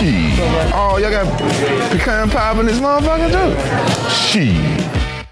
Oh, y'all got pecan pie in this motherfucker too? Shit.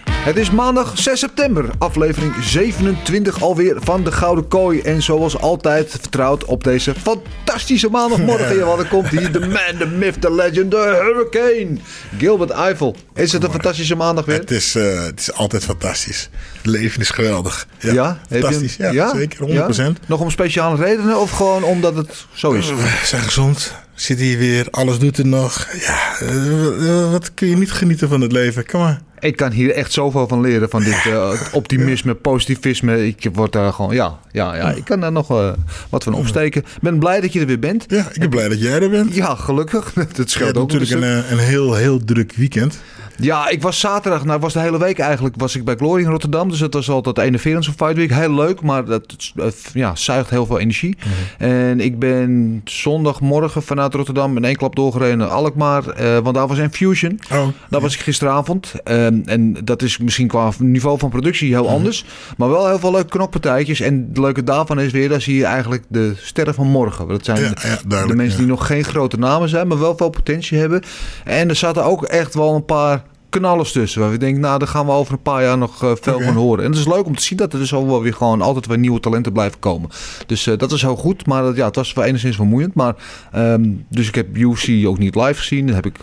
Het is maandag 6 september, aflevering 27 alweer van de Gouden Kooi. En zoals altijd vertrouwd op deze fantastische maandagmorgen. Ja, want er komt hier de man, de myth, de legend, de hurricane. Gilbert Eiffel. Is het een fantastische maandag weer? Het is, eh, het is altijd fantastisch. Het leven is geweldig. Ja, fantastisch. een- Ja, zeker, 100%. Ja? Nog om speciale redenen of gewoon omdat het zo is? We zijn gezond. Zit hier weer. Alles doet het nog. Ja, eh, wat kun je niet genieten van het leven? Kom maar. Ik kan hier echt zoveel van leren, van dit eh, optimisme, positivisme. Ik word daar gewoon, ja, ja, ja, ik kan daar nog eh, wat van opsteken. Ik ben blij dat je er weer bent. Ja, ik ben blij dat jij er bent. Ja, gelukkig. Dat scheelt ook natuurlijk een, eh, een heel, heel druk weekend. Ja, ik was zaterdag, nou was de hele week eigenlijk, was ik bij Glory in Rotterdam. Dus dat was altijd enerverend zo'n fight week. Heel leuk, maar dat eh, ja, zuigt heel veel energie. Mhm. En ik ben zondagmorgen vanuit Rotterdam in één klap doorgereden naar Alkmaar. eh, want daar was een Fusion. Oh, Daar was ik gisteravond. Ehm, en dat is misschien qua niveau van productie heel Mhm. anders. Maar wel heel veel leuke knokpartijtjes. En het leuke daarvan is weer, daar zie je eigenlijk de sterren van morgen. Dat zijn Ja, de- ja, de duidelijk, mensen die nog geen grote namen zijn, maar wel veel potentie hebben. En er zaten ook echt wel een paar knallers tussen. Waar we denken, nou, daar gaan we over een paar jaar nog eh, veel van horen. En het is leuk om te zien dat er dus al wel weer gewoon altijd weer nieuwe talenten blijven komen. Dus eh, dat is heel goed. Maar ja, het was wel enigszins vermoeiend. Maar, ehm, dus ik heb UFC ook niet live gezien. Dat heb ik...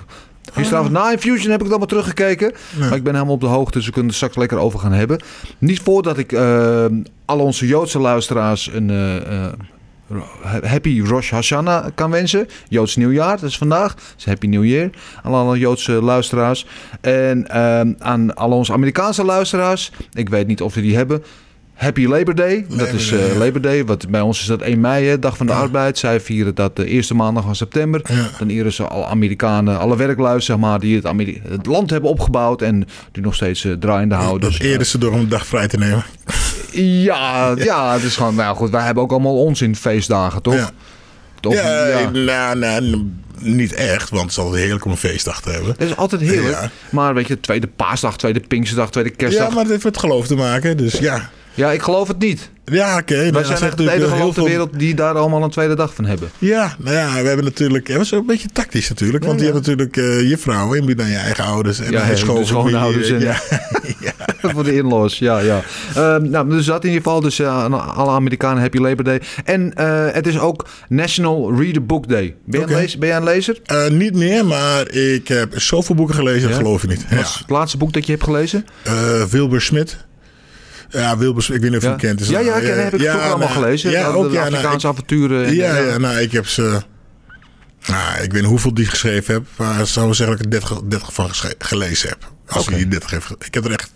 Gisteravond na Infusion heb ik het allemaal teruggekeken. Maar ik ben helemaal op de hoogte, dus we kunnen er straks lekker over gaan hebben. Niet voordat ik ehm al onze Joodse luisteraars een eh, Happy Rosh Hashanah kan wensen. Joods nieuwjaar, dat is vandaag. Dus Happy New Year aan alle Joodse luisteraars. En ehm, aan alle onze Amerikaanse luisteraars. Ik weet niet of we die hebben. Happy Labor Day. dat is Day, eh. Labor Day. Wat bij ons is dat 1 mei, hè, dag van de arbeid. Zij vieren dat de eerste maandag van september. Ja. Dan eren ze alle Amerikanen, alle werkluis, zeg maar, die het, Ameri- het land hebben opgebouwd en die nog steeds eh, draaiende houden. Dat Dus, eerder ze door om een dag vrij te nemen. Ja, ja, het is gewoon, nou goed, wij hebben ook allemaal onzin feestdagen, toch? Ja. Toch? Ja, Ja. Nou, nou, niet echt, want het is altijd heerlijk om een feestdag te hebben. Het is altijd heerlijk. Ja. Maar weet je, tweede paasdag, tweede Pinksterdag, tweede kerstdag. Ja, Ja, maar het heeft met geloof te maken, dus ja. Ik geloof het niet. Ja, oké. Wij dan zijn echt de enige heel land ter veel- wereld die daar allemaal een tweede dag van hebben. Ja, nou ja, we hebben natuurlijk... Het was ook een beetje tactisch natuurlijk. Want Ja, je ja. hebt natuurlijk eh, je vrouw in dan je eigen ouders. En Ja, je schoonfamilie. schoonouders en- Ja, Voor de in-laws, ja, ja. Ehm, nou, dus dat in ieder geval. Dus eh, alle Amerikanen Happy Labor Day. En eh, het is ook National Read a Book Day. Ben je, een, lezer, ben jij een lezer? Eh, niet meer, maar ik heb zoveel boeken gelezen, dat Ja? geloof je niet. Wat Ja. is het laatste boek dat je hebt gelezen? Eh, Wilbur Smit. Ja, Wilbur Smit, ik weet niet of je hem kent. Is ja, ja, ik heb ik ja, allemaal gelezen. Ja, de ook. Ja, nou, Afrikaanse ik- avonturen. en- ja, ja, nou, ik heb ze... Nou, ik weet niet hoeveel die geschreven heb. Maar ik zou zeggen dat ik er 30, 30 van gelezen heb. Als hij die 30 heeft. ge- Ik heb er echt...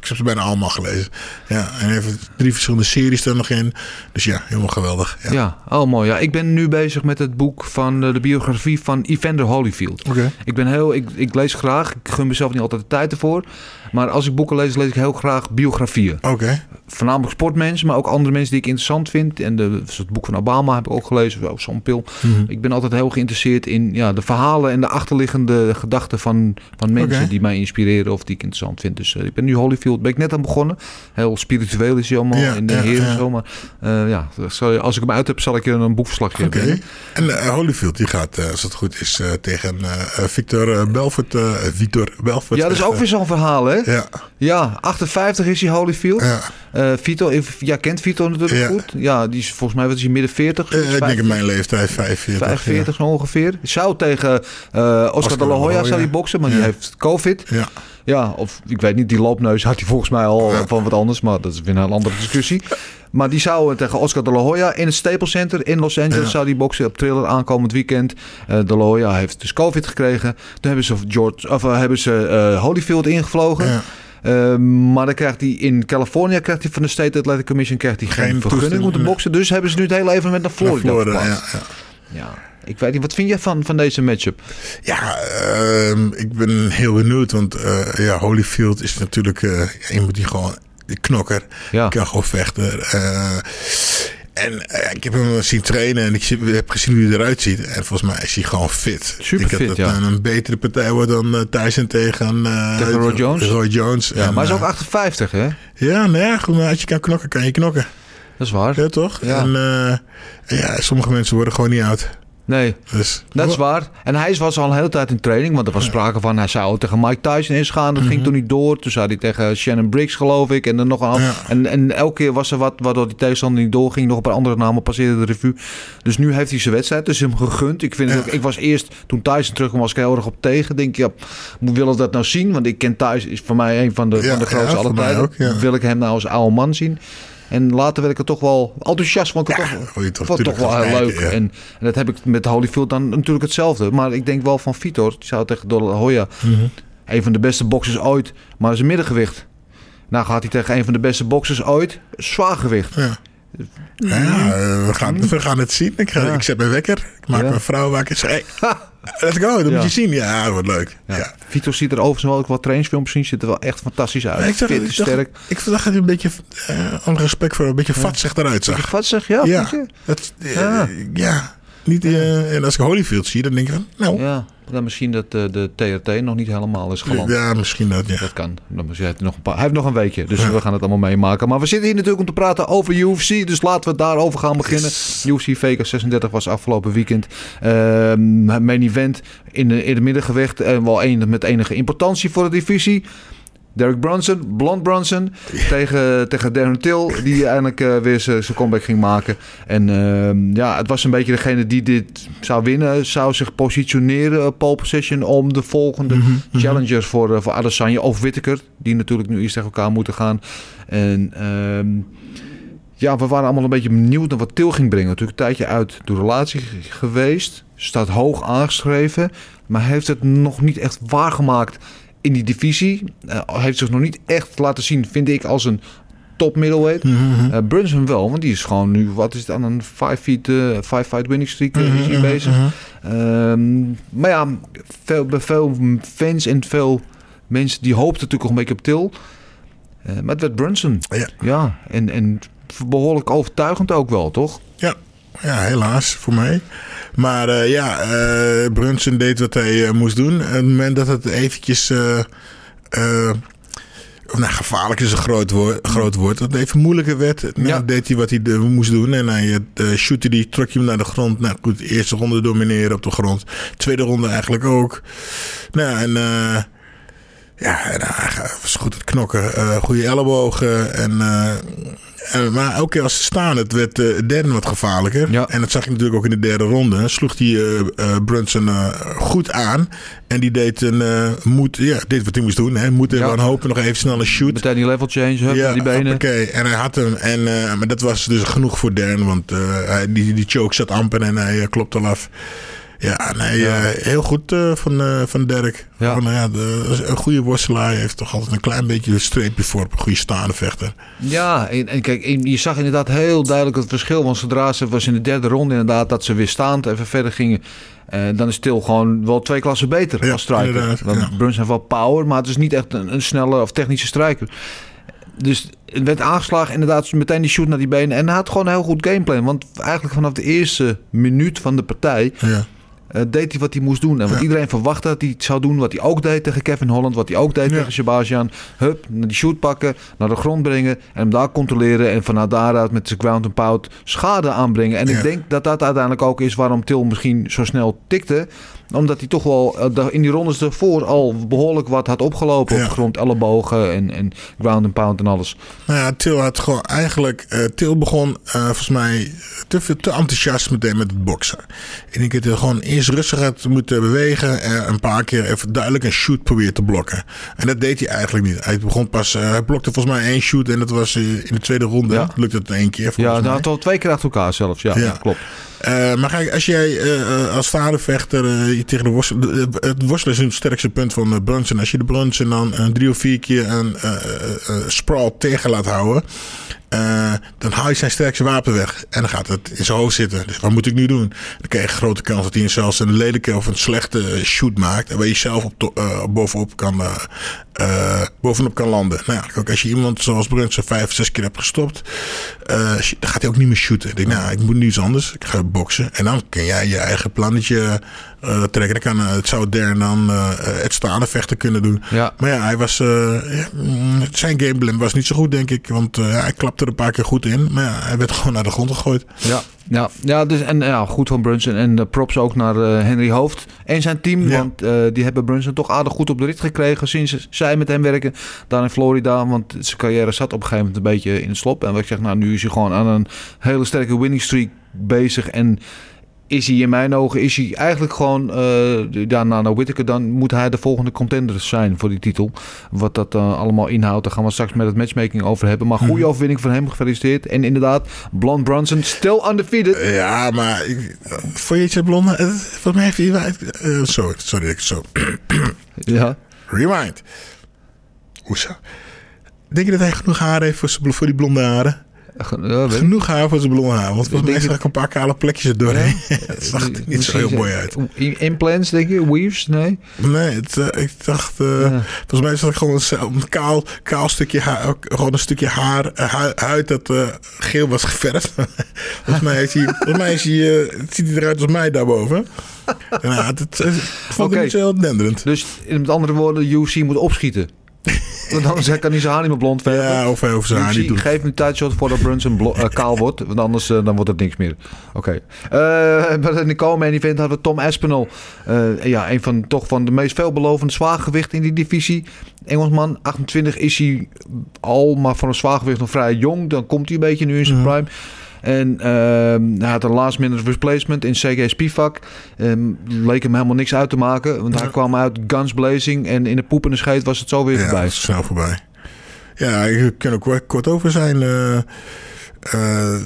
Ik heb ze bijna allemaal gelezen. Ja, en heeft drie verschillende series er nog in. Dus ja, helemaal geweldig. Ja. Ja, oh mooi. Ja, ik ben nu bezig met het boek van eh, de biografie van Evander Holyfield. Oké. Ik ben heel, ik, ik lees graag. Ik gun mezelf niet altijd de tijd ervoor. Maar als ik boeken lees, lees ik heel graag biografieën. Oké. Voornamelijk sportmensen, maar ook andere mensen die ik interessant vind. En de, het boek van Obama heb ik ook gelezen, ook zo'n pil. Mhm. Ik ben altijd heel geïnteresseerd in ja, de verhalen en de achterliggende gedachten van, van mensen Oké. die mij inspireren of die ik interessant vind. Dus eh, ik ben nu Holyfield, ben ik net aan begonnen. Heel spiritueel is hij allemaal Ja, in de ja, heer en ja. zo. Maar eh, ja, als ik hem uit heb, zal ik je een boekverslagje Oké. hebben. En eh, Holyfield, die gaat, als het goed is, tegen Victor Belfort. Victor Belfort. Ja, dat is ook weer zo'n verhaal, hè? Ja, Ja, 58 is hij Holyfield. ja. Eh Vito, ja, kent Vito natuurlijk Ja. goed. Ja, die is volgens mij wat is hij midden 40. Eh, ik denk in 45, mijn leeftijd 45. 45 zo ongeveer. Zou tegen eh, Oscar, de la Hoya zou hij boksen, maar die heeft COVID. Ja. Ja, of ik weet niet, die loopneus had hij volgens mij al van wat anders, maar dat is weer een andere discussie. Maar die zou tegen Oscar de la Hoya in het Staples Center in Los Angeles Ja. zou die boksen op Thriller aankomend weekend. Eh de la Hoya heeft dus COVID gekregen. Toen hebben ze, George, of, eh, hebben ze eh, Holyfield ingevlogen. Ja. Eh, maar dan krijgt hij in Californië krijgt hij van de State Athletic Commission krijgt hij geen, Geen vergunning om te boksen. Dus hebben ze nu het hele evenement naar Naar Florida, Florida, ja, ja. Ja. Ik weet niet, wat vind je van, van deze matchup? Ja, ehm, ik ben heel benieuwd. Want eh, ja, Holyfield is natuurlijk eh, iemand die gewoon knokker. Ja. kan gewoon vechten. Eh, en eh, ik heb hem zien trainen en ik heb gezien hoe hij eruit ziet. En volgens mij is hij gewoon fit. Super ik denk fit, dat ja. het een betere partij wordt dan eh, Tyson tegen, eh, Tegen Roy Jones? Roy Jones. Ja, En, maar hij is ook eh, 58, hè? Ja, nou ja, goed, maar als je kan knokken, kan je knokken. Dat is waar. Ja, toch? Ja. En eh, ja, sommige mensen worden gewoon niet oud. Nee, Dus, dat is waar. En hij was al een hele tijd in training. Want er was sprake van, hij zou tegen Mike Tyson eens gaan. Dat ging toen niet door. Toen zou hij tegen Shannon Briggs, geloof ik. En, dan nog een, Ja. en, en elke keer was er wat waardoor die tegenstander niet doorging. Nog een paar andere namen passeerde de revue. Dus nu heeft hij zijn wedstrijd. Dus hem gegund. Ik, vind het Ja. ook, ik was eerst, toen Tyson terugkwam, was ik heel erg op tegen. Denk ja, moet willen dat nou zien? Want ik ken Tyson, is voor mij een van de, Ja, van de grootste ja, mij tijden. ook, ja. Wil ik hem nou als oude man zien? En later werd ik er toch wel enthousiast. Want ik Ja, je toch vond het toch wel heel leuk. En, en dat heb ik met Holyfield dan natuurlijk hetzelfde. Maar ik denk wel van Vitor. Die zou tegen De Hoya. Mhm. Een van de beste boxers ooit. Maar een middengewicht. Nou gaat hij tegen een van de beste boxers ooit. Zwaargewicht. Ja. Ja, eh, we, gaan, we gaan het zien. Ik, ga, Ja. ik zet mijn wekker. Ik maak Ja. mijn vrouw wakker. Zeg, hey, let's go. Dat Ja. moet je zien. Ja, dat wordt leuk. Ja. Vitor ziet er overigens wel ook wat trainingsfilmpjes zien. Ziet er wel echt fantastisch uit. Ik, zag, Fit, ik, dacht, sterk. ik dacht dat hij een beetje, eh alle respect voor, een beetje vatzig eruit zag. Je? Ja, Ja, vind je? dat, eh, Ja. Ja. Niet, eh, en als ik Holyfield zie, dan denk ik van, nou, ja, Ja, dan misschien dat eh, de TRT nog niet helemaal is geland. misschien dat, ja. Dat kan. Dan Hij heeft nog een, paar, hij heeft nog een weekje, dus we gaan het allemaal meemaken. Maar we zitten hier natuurlijk om te praten over UFC. Dus laten we daarover gaan beginnen. UFC VK 36 was afgelopen weekend. Ehm main event in de, in de middengewicht. En wel een met enige importantie voor de divisie. Derek Brunson, Blond Brunson, tegen, tegen Darren Till, die eindelijk eh, weer zijn comeback ging maken. En ehm, ja, het was een beetje degene die dit zou winnen, zou zich positioneren, op pole position, om de volgende challengers voor, eh, voor Adesanya of Whittaker, die natuurlijk nu eerst tegen elkaar moeten gaan. En ehm, ja, we waren allemaal een beetje benieuwd naar wat Til ging brengen. Natuurlijk een tijdje uit de relatie geweest, staat hoog aangeschreven, maar heeft het nog niet echt waargemaakt in die divisie. Eh, heeft zich nog niet echt laten zien, vind ik, als een top middleweight. Eh, Brunson wel, want die is gewoon nu, wat is het aan een 5 feet, eh, five fight winning streak is hij bezig. Ehm, maar ja, veel, bij veel fans en veel mensen die hoopten natuurlijk nog een beetje op Til. Maar het werd Brunson. Ja. Ja, en, en behoorlijk overtuigend ook wel, toch? Ja, ja helaas voor mij. Maar eh, ja, eh, Brunson deed wat hij eh, moest doen. En op het moment dat het eventjes... nou, gevaarlijk is een groot woord, groot woord. Dat het even moeilijker werd. Nou, Ja. deed hij wat hij moest doen. En hij shootte die, trok je hem naar de grond. Nou goed, eerste ronde domineren op de grond. Tweede ronde eigenlijk ook. Nou, en... eh, ja, en hij was goed het knokken. eh goede ellebogen. En, eh, en, maar elke keer als ze staan, het werd eh, de derde wat gevaarlijker. Ja. En dat zag je natuurlijk ook in de derde ronde. Sloeg die eh, eh, Brunson eh, goed aan. En die deed, een, eh, moed, ja, deed wat hij moest doen. Hè. Moeten Ja. we hopen nog even snel een shoot. Meteen die level change, hup, die benen. Oké, en hij had hem. En, eh, maar dat was dus genoeg voor Dern. Want eh, hij, die, die choke zat amper en hij eh, klopte al af. Ja, nee, Ja. eh, heel goed eh, van, eh, van Dirk. Ja. De, een goede worstelaar heeft toch altijd een klein beetje een streepje voor op een goede staande vechter. Ja, en, en kijk, en je zag inderdaad heel duidelijk het verschil. Want zodra ze was in de derde ronde inderdaad dat ze weer staand even verder gingen. dan is Til gewoon wel twee klassen beter Ja, als striker. Want ja. Bruns heeft wel power, maar het is niet echt een, een snelle of technische striker. Dus het werd aangeslagen, inderdaad, meteen die shoot naar die benen. En hij had gewoon een heel goed gameplan. Want eigenlijk vanaf de eerste minuut van de partij Ja. Eh, deed hij wat hij moest doen. En wat Ja. iedereen verwachtte dat hij het zou doen. Wat hij ook deed tegen Kevin Holland. Wat hij ook deed Ja. tegen Shabazian. Hup, die shoot pakken. Naar de grond brengen. En hem daar controleren. En vanuit daaruit met zijn ground and pound schade aanbrengen. En Ja. ik denk dat dat uiteindelijk ook is waarom Til misschien zo snel tikte. Omdat hij toch wel eh, in die rondes ervoor al behoorlijk wat had opgelopen. Ja. Op grond, ellebogen en, en ground and pound en alles. Nou ja, Til had gewoon eigenlijk. eh Til begon eh, volgens mij te, veel- te enthousiast meteen met het boksen. En ik heb gewoon eerst rustig had moeten bewegen. En een paar keer even duidelijk een shoot proberen te blokken. En dat deed hij eigenlijk niet. Hij begon pas. hij blokte volgens mij één shoot. En dat was in de tweede ronde. Ja. Lukte het één keer. Ja, dat had al twee keer achter elkaar zelfs. Ja, klopt. Eh, maar kijk, als jij eh, eh, als stadevechter eh, je tegen de de- Het worstelen is het sterkste punt van uh, Brunson. Als je de Brunson dan drie of vier keer een sprawl tegen laat houden... eh, dan haal je zijn sterkste wapen weg. En dan gaat het in zijn hoofd zitten. Dus wat moet ik nu doen? Dan krijg je een grote kans dat hij zelfs een lelijke of een slechte shoot maakt. En waar je zelf op eh, bovenop, kan, eh, bovenop kan landen. Nou ja, ook als je iemand zoals Brunson vijf, zes keer hebt gestopt... dan gaat hij ook niet meer shooten. Ik denk, nou, ik moet nu iets anders. Ik ga boksen. En dan kun jij je eigen plannetje eh, trekken. Dan kan eh, het zou Darren dan eh, het staande vechten kunnen doen. Ja. Maar ja, hij was, eh, mm, zijn gameplan was niet zo goed, denk ik. Want eh, hij klapte er een paar keer goed in. Maar ja, hij werd gewoon naar de grond gegooid. Ja, ja, ja, dus, en ja, goed van Brunson. En de props ook naar eh, Henry Hoofd en zijn team. Ja. Want eh, die hebben Brunson toch aardig goed op de rit gekregen sinds zij met hem werken. Daar in Florida. Want zijn carrière zat op een gegeven moment een beetje in het slop. En wat ik zeg, nou nu is hij gewoon aan een hele sterke winning streak bezig. En is hij in mijn ogen, is hij eigenlijk gewoon, eh ja, na nou Whittaker, dan moet hij de volgende contender zijn voor die titel. Wat dat eh, allemaal inhoudt, daar gaan we straks met het matchmaking over hebben. Maar goede overwinning van hem, gefeliciteerd. En inderdaad, Blond Brunson, still undefeated. Ja, maar ik, eh, vond je blonde? Eh, Volgens mij heeft hij... eh, sorry, sorry, ik zo... Ja. Rewind. Hoezo? Denk je dat hij genoeg haar heeft voor, voor die blonde haren? Genoeg haar voor zijn blonde haar. Want volgens mij zag ik een paar kale plekjes er doorheen. Het zag er niet zo heel mooi uit. Implants, denk je? Weaves? Nee? Nee, het, eh, ik dacht... eh, Volgens mij zag ik gewoon een, kaal, kaal stukje haar. Gewoon een stukje haar, eh, hu- huid dat geel was geverfd. volgens mij, is hij, volgens mij is hij, ziet hij eruit als mij daarboven. Ja, het, het, het vond ik Oké. niet zo heel denderend. Dus in met andere woorden, UFC moet opschieten. Want anders kan hij zijn haar niet meer blond verven. Ja, of hij over zijn haar niet doet. geef hem een tijdshot voordat Brunson eh, kaal wordt. Want anders eh, dan wordt het niks meer. Oké. Eh, maar in de komende event hadden we Tom Aspinall. Eh, ja, een van, toch van de meest veelbelovende zwaargewicht in die divisie. Engelsman, 28 is hij al, maar van een zwaargewicht nog vrij jong. Dan komt hij een beetje nu in zijn prime. En ehm, hij had een last minute replacement in CG Spivak. Ehm, leek hem helemaal niks uit te maken. Want hij kwam uit guns blazing. En in de poep en de scheet was het zo weer Ja, voorbij. is snel voorbij. Ja, ik kan ook kort over zijn. eh, eh,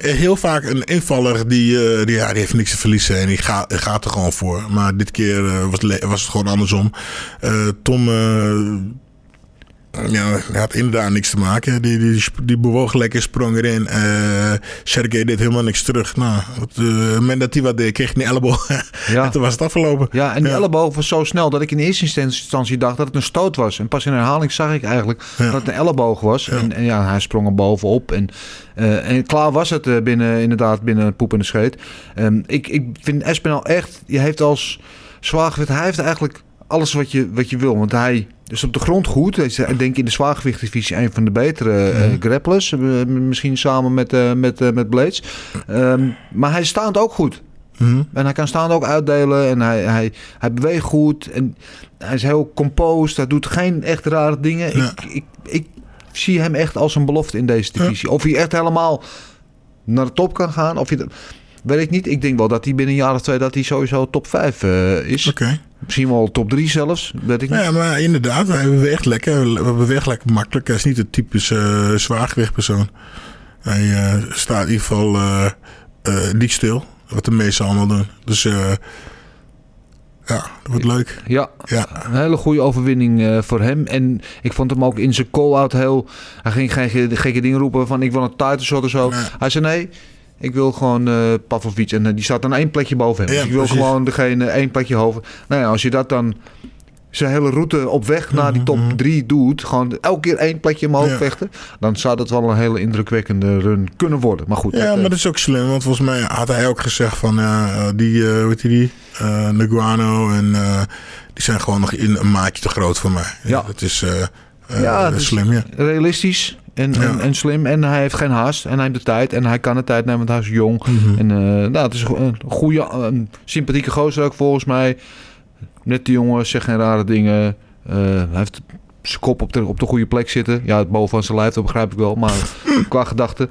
heel vaak een invaller die, eh, die, ja, die heeft niks te verliezen en die gaat, gaat er gewoon voor. Maar dit keer was, was het gewoon andersom. Tom ja, had inderdaad niks te maken. Die, die, die bewoog lekker, sprong erin. Eh Sergej deed helemaal niks terug. Nou, op het moment dat hij wat deed, kreeg hij een elleboog. Ja. en toen was het afgelopen. Ja, en die elleboog was zo snel dat ik in eerste instantie dacht dat het een stoot was. En pas in herhaling zag ik eigenlijk Ja. dat het een elleboog was. En, en ja, hij sprong er bovenop. En, eh, en klaar was het eh, binnen, inderdaad binnen poep en de scheet. Ehm, ik, ik vind Espinal echt, je heeft als zwaargewicht, hij heeft eigenlijk alles wat je, wat je wil. Want hij is op de grond goed. Hij is eh, denk ik in de zwaargewichtdivisie een van de betere eh, grapplers. Eh, misschien samen met, eh, met, met Blades. Ehm, maar hij staat ook goed. Mhm. En hij kan staan ook uitdelen. En hij, hij, hij beweegt goed. En hij is heel composed. Hij doet geen echt rare dingen. Ja. Ik, ik, ik zie hem echt als een belofte in deze divisie. Of hij echt helemaal naar de top kan gaan. Of dat, weet ik niet. Ik denk wel dat hij binnen een jaar of twee... dat hij sowieso top 5 is. Oké. Misschien wel top 3 zelfs. Weet ik niet. Ja, maar inderdaad, hij beweegt lekker. Hij beweegt lekker makkelijk. Hij is niet de typische uh, zwaargewichtpersoon. Hij uh, staat in ieder geval uh, niet stil. Wat de meesten allemaal doen. Dus ja, dat wordt leuk. Ja, ja. een hele goede overwinning voor hem. En ik vond hem ook in zijn call-out heel... Hij ging geen gekke, gekke dingen roepen van ik wil een title shot of zo. Nee. Hij zei nee, ik wil gewoon uh, Pavlovic. En uh, die staat dan één plekje boven hem. Ja, dus ik wil precies. gewoon degene één plekje hoger. Nou ja, als je dat dan zijn hele route op weg naar die top 3 doet, gewoon elke keer één plekje omhoog ja. vechten, dan zou dat wel een hele indrukwekkende run kunnen worden. Maar goed. Ja, dat, maar dat is ook slim, want volgens mij had hij ook gezegd van ja, die, uh, weet je die, uh, Neguano en die zijn gewoon nog in een maatje te groot voor mij. Ja. Dat is ja, dat is slim, ja. Realistisch. En, ja. en, en, slim. En hij heeft geen haast. En hij heeft de tijd. En hij kan de tijd nemen, want hij is jong. Mm -hmm. En uh, nou, het is een goede, een sympathieke gozer ook volgens mij. Net die jongen, zegt geen rare dingen. Uh, hij heeft zijn kop op de, op de goede plek zitten. Ja, het boven van zijn lijf, dat begrijp ik wel. Maar qua gedachten.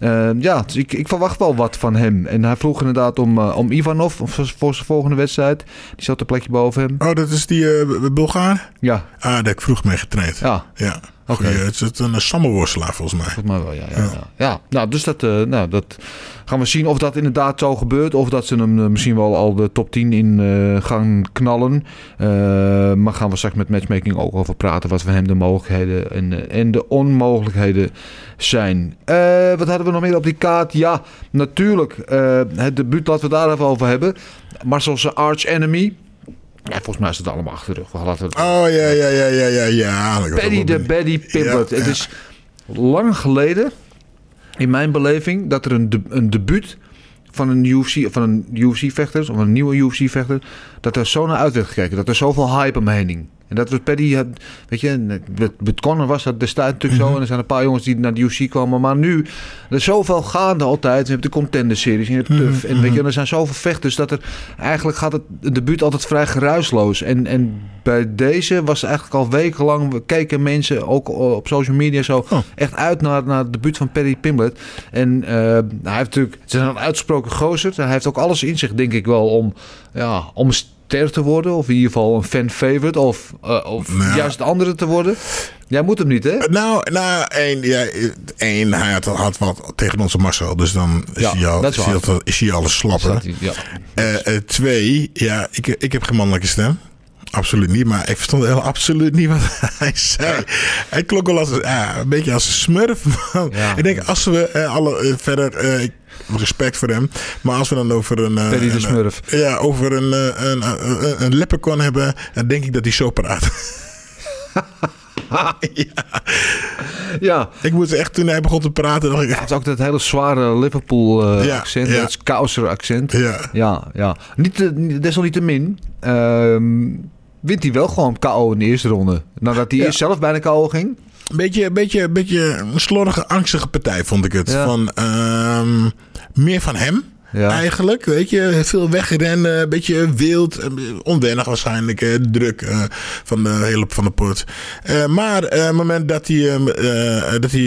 Uh, ja, dus ik, ik, verwacht wel wat van hem. En hij vroeg inderdaad om, uh, om Ivanov voor, zijn volgende wedstrijd. Die zat een plekje boven hem. Oh, dat is die uh, Bulgaar? Ja. Ah, daar ik vroeg mee getraind. Ja. ja. Goeie, het is het een stammenworstelaar volgens mij. Volgens mij wel, ja. Ja, ja. ja. nou, dus dat, eh, nou, dat gaan we zien of dat inderdaad zo gebeurt. Of dat ze hem eh, misschien wel al de top 10 in eh, gaan knallen. Maar gaan we straks met matchmaking ook over praten. Wat voor hem de mogelijkheden en, en de onmogelijkheden zijn. Wat hadden we nog meer op die kaart? Ja, natuurlijk. het debuut, laten we daar even over hebben. Marcel's arch enemy. Ja, volgens mij is het allemaal achter de rug. We het Oh ja, ja, ja, ja, ja, ja. Paddy de. Baddy Pimblett. Ja, Het ja. is lang geleden, in mijn beleving, dat er een, de- een debuut van een UFC, van een UFC-vechter, of een nieuwe UFC-vechter, dat er zo naar uit werd gekeken. Dat er zoveel hype omheen hing. En dat was Paddy, had, weet je, met, Conor was dat destijds natuurlijk Mhm. zo. En er zijn een paar jongens die naar de UFC kwamen. Maar nu, er is zoveel gaande altijd. Je hebt de contender-series, en je hebt Mhm, TUF. En weet je, er zijn zoveel vechters dat er eigenlijk gaat het, het debuut altijd vrij geruisloos. En, en bij deze was eigenlijk al wekenlang, we keken mensen ook op social media zo Oh. echt uit naar, naar het debuut van Paddy Pimblett. En eh, hij heeft natuurlijk, het is een uitsproken gozer. Hij heeft ook alles in zich, denk ik wel, om, ja, om ster te worden. Of in ieder geval een fan favorite. Of, eh, of Nou. juist de andere te worden. Jij moet hem niet, hè? Nou, nou één, ja, één hij had, had wat tegen onze Marcel. Dus dan is, Ja, hij, al, dat is is, hij, waar. al, is hij al een slapper. Hij- Ja. Eh, eh, twee, ja, ik, ik heb geen mannelijke stem. Absoluut niet, maar ik verstond heel absoluut niet wat hij zei. Hij klonk wel als een, ja, een beetje als een smurf. man. Ik denk, als we eh, alle eh, verder, eh, respect voor hem, maar als we dan over een. eh, Paddy de een, Smurf. eh, ja, over een, eh, een, een, een, leprechaun hebben, dan denk ik dat hij zo praat. ja, ja. ik moest echt, toen hij begon te praten, dacht ik, Het is ook dat hele zware Liverpool eh, Ja, accent. ja. Dat Kouser accent. ja. Ja, ja. Niet, te- niet- desalniettemin ehm wint hij wel gewoon KO in de eerste ronde. Nadat hij eerst zelf bijna KO ging. Een beetje, beetje, beetje een slordige, angstige partij vond ik het. Ja. Van, ehm, meer van hem. Ja. Eigenlijk, weet je, veel wegrennen, een beetje wild, eh, onwennig waarschijnlijk, eh, druk eh, van de hele van de pot. Maar eh, het moment dat hij, ehm, eh, dat hij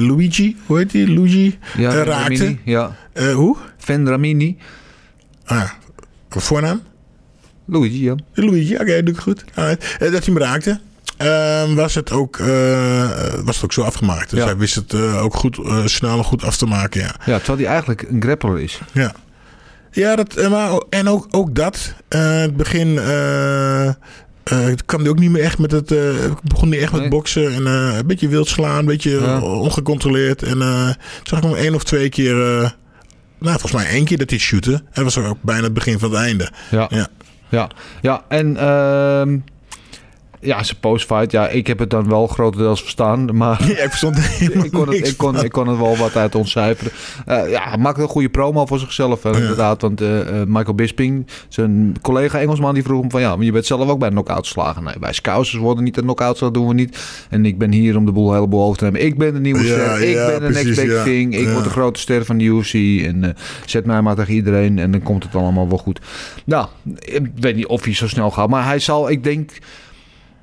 Luigi, hoe heet hij, Luigi, Ja, raakte. Ramini, Ja. Hoe? Van Ramini. Ah, voornaam? Luigi, ja. Luigi, oké, doe ik goed. Alright. Eh, dat hij hem raakte. Ehm, was, het ook, eh, was het ook zo afgemaakt. Dus Ja. hij wist het eh, ook goed, eh, snel en goed af te maken. Ja. Ja, terwijl hij eigenlijk een grappler is. Ja, ja dat, maar, en ook, ook dat. het begin kwam hij ook niet meer echt met het. begon niet echt met boksen. En een beetje wild slaan, een beetje Ja. ongecontroleerd. En zag ik hem één of twee keer. nou, volgens mij één keer dat hij shootte. En dat was ook bijna het begin van het einde. Ja. Ja. Ja, ja en ehm, ja, zijn postfight. Ja, ik heb het dan wel grotendeels verstaan. Maar Ja, ik verstond ik, kon het, ik, kon, ik kon het wel wat uit ontcijferen. Eh ja, hij maakte een goede promo voor zichzelf. Ja. Inderdaad, want eh, eh, Michael Bisping, zijn collega Engelsman, die vroeg hem van... Ja, maar je bent zelf ook bij een knockout slagen. Nee, wij scousers worden niet een knockout dat doen we niet. En ik ben hier om de boel heleboel over te nemen. Ik ben de nieuwe Ja, ster. Ik ben de next big thing. Ik word de grote ster van de UFC. En zet mij maar tegen iedereen. En dan komt het allemaal wel goed. Nou, ik weet niet of hij zo snel gaat. Maar hij zal, ik denk...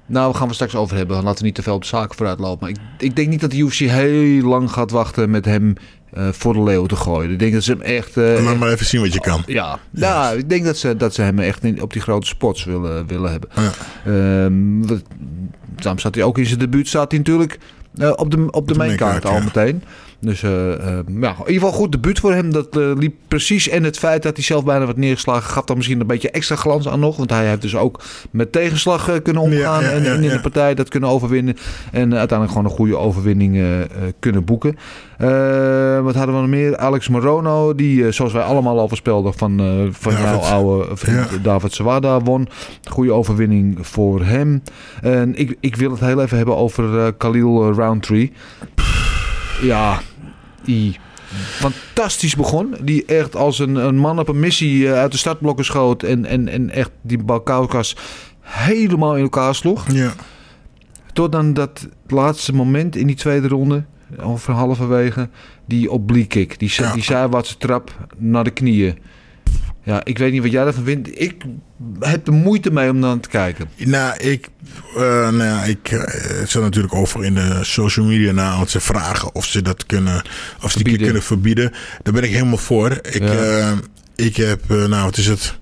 Nou, we gaan we straks over hebben. Laten we niet te veel op de zaken vooruit lopen. Maar ik, ik denk niet dat de UFC heel lang gaat wachten met hem eh, voor de leeuw te gooien. Ik denk dat ze hem echt... eh, Laat maar even zien wat je kan. ja, ja, ik denk dat ze, dat ze hem echt in, op die grote spots willen, willen hebben. Ja. Ehm, wat- daarom staat hij ook in zijn debuut staat hij natuurlijk eh, op de, op de de mainkaart al ja. Dus eh, eh, ja, in ieder geval goed debuut voor hem. Dat eh, liep precies. En het feit dat hij zelf bijna wat neergeslagen gaf dan misschien een beetje extra glans aan nog. Want hij heeft dus ook met tegenslag kunnen omgaan Ja, ja, en, in de partij dat kunnen overwinnen. En uiteindelijk gewoon een goede overwinning kunnen boeken. Wat hadden we nog meer? Alex Morono, die, zoals wij allemaal al voorspelden, van, van jouw oude vriend. David Zawada won. Goede overwinning voor hem. En ik, ik wil het heel even hebben over Khalil Roundtree. Ja, die fantastisch begon. Die echt als een, een man op een missie eh, uit de startblokken schoot. En, en, en echt die Balkaukas helemaal in elkaar sloeg. Ja. Tot dan dat laatste moment in die tweede ronde, over halverwege, die oblique kick. Die, Ja. die zijwaartse trap naar de knieën. Ja, ik weet niet wat jij ervan vindt. Ik heb er moeite mee om dan te kijken. Nou, ik, eh, nou ja, ik eh, het zat natuurlijk over in de social media na om ze vragen of ze dat kunnen, of ze die kunnen verbieden. Daar ben ik helemaal voor. Ik, Ja. eh, ik heb, eh, nou, wat is het?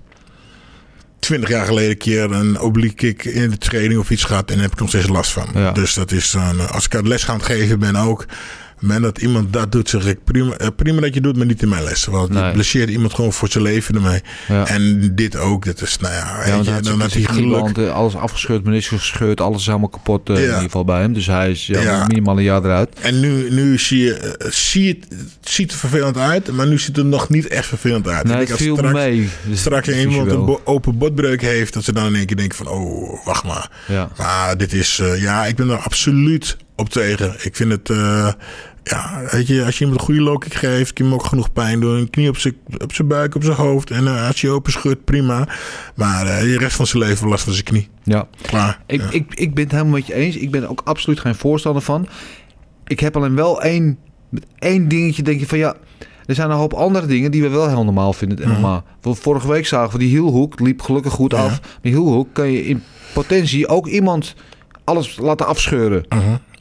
twintig jaar geleden een keer een oblique kick in de training of iets gehad. En daar heb ik nog steeds last van. Ja. Dus dat is dan, eh, als ik uit les gaan geven ben ook. Men dat iemand dat doet, zeg ik prima, eh, prima dat je doet, maar niet in mijn les. Want Nee. je blesseert iemand gewoon voor zijn leven ermee. Ja. En dit ook, dat is, nou ja, Ja, je, dan had hij geluk. eh, alles afgescheurd, meniscus gescheurd, alles is helemaal kapot eh, Ja. in ieder geval bij hem. Dus hij is ja, minimaal een jaar eruit. En nu, nu zie je, zie het ziet er vervelend uit, maar nu ziet het er nog niet echt vervelend uit. Nee, Ik het viel straks, mee. Dus Straks iemand een bo- open botbreuk heeft, dat ze dan in één keer denken van, oh, wacht maar. Ja. Maar dit is, ja, ik ben er absoluut op tegen. Ik vind het, ja, weet je, als je iemand een goede low kick geeft, kan je hem ook genoeg pijn doen. Een knie op zijn, op zijn buik, op zijn hoofd. En eh, als je open schudt, prima. Maar eh, de rest van zijn leven last van zijn knie. Ja. Klaar. Ik, Ja. ik, ik ben het helemaal met je eens. Ik ben er ook absoluut geen voorstander van. Ik heb alleen wel één, één dingetje denk je van ja... Er zijn een hoop andere dingen die we wel heel normaal vinden. Want Vorige week zagen we die hielhoek. liep gelukkig goed Ja. af. Die hielhoek kan je in potentie ook iemand alles laten afscheuren.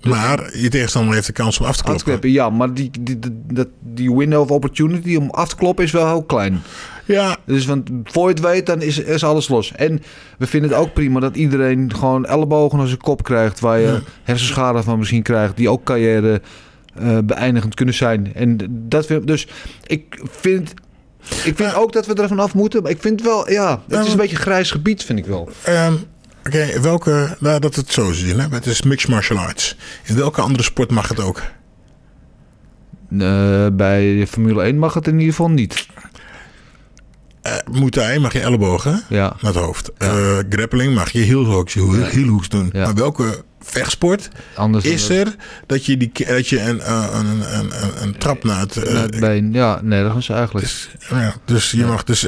Mhm. Maar je tegenstander heeft de kans om af te kloppen. Ja. Maar die, die, die, die window of opportunity om af te kloppen is wel heel klein. Ja, Dus want voor je het weet, dan is, is alles los. En we vinden het ook prima dat iedereen gewoon ellebogen naar zijn kop krijgt. Waar je Ja. hersenschade van misschien krijgt. Die ook carrière eh, beëindigend kunnen zijn. En dat vind, dus ik vind... Ik vind ook dat we er vanaf moeten. Maar ik vind wel, ja, het is een beetje een grijs gebied, vind ik wel. Ehm, Oké, welke, nou, dat het zo zien, hè? Het is mixed martial arts. In welke andere sport mag het ook? Eh, bij Formule 1 mag het in ieder geval niet. Eh Muay Thai mag je ellebogen Ja. naar het hoofd. Eh, grappling mag je heelhooks, heelhooks doen. Ja. Maar welke vechtsport Anders is er dat je, die, dat je een, een, een, een, trap naar het... naar het been. Ja, nergens eigenlijk. Dus, ja, dus je mag dus...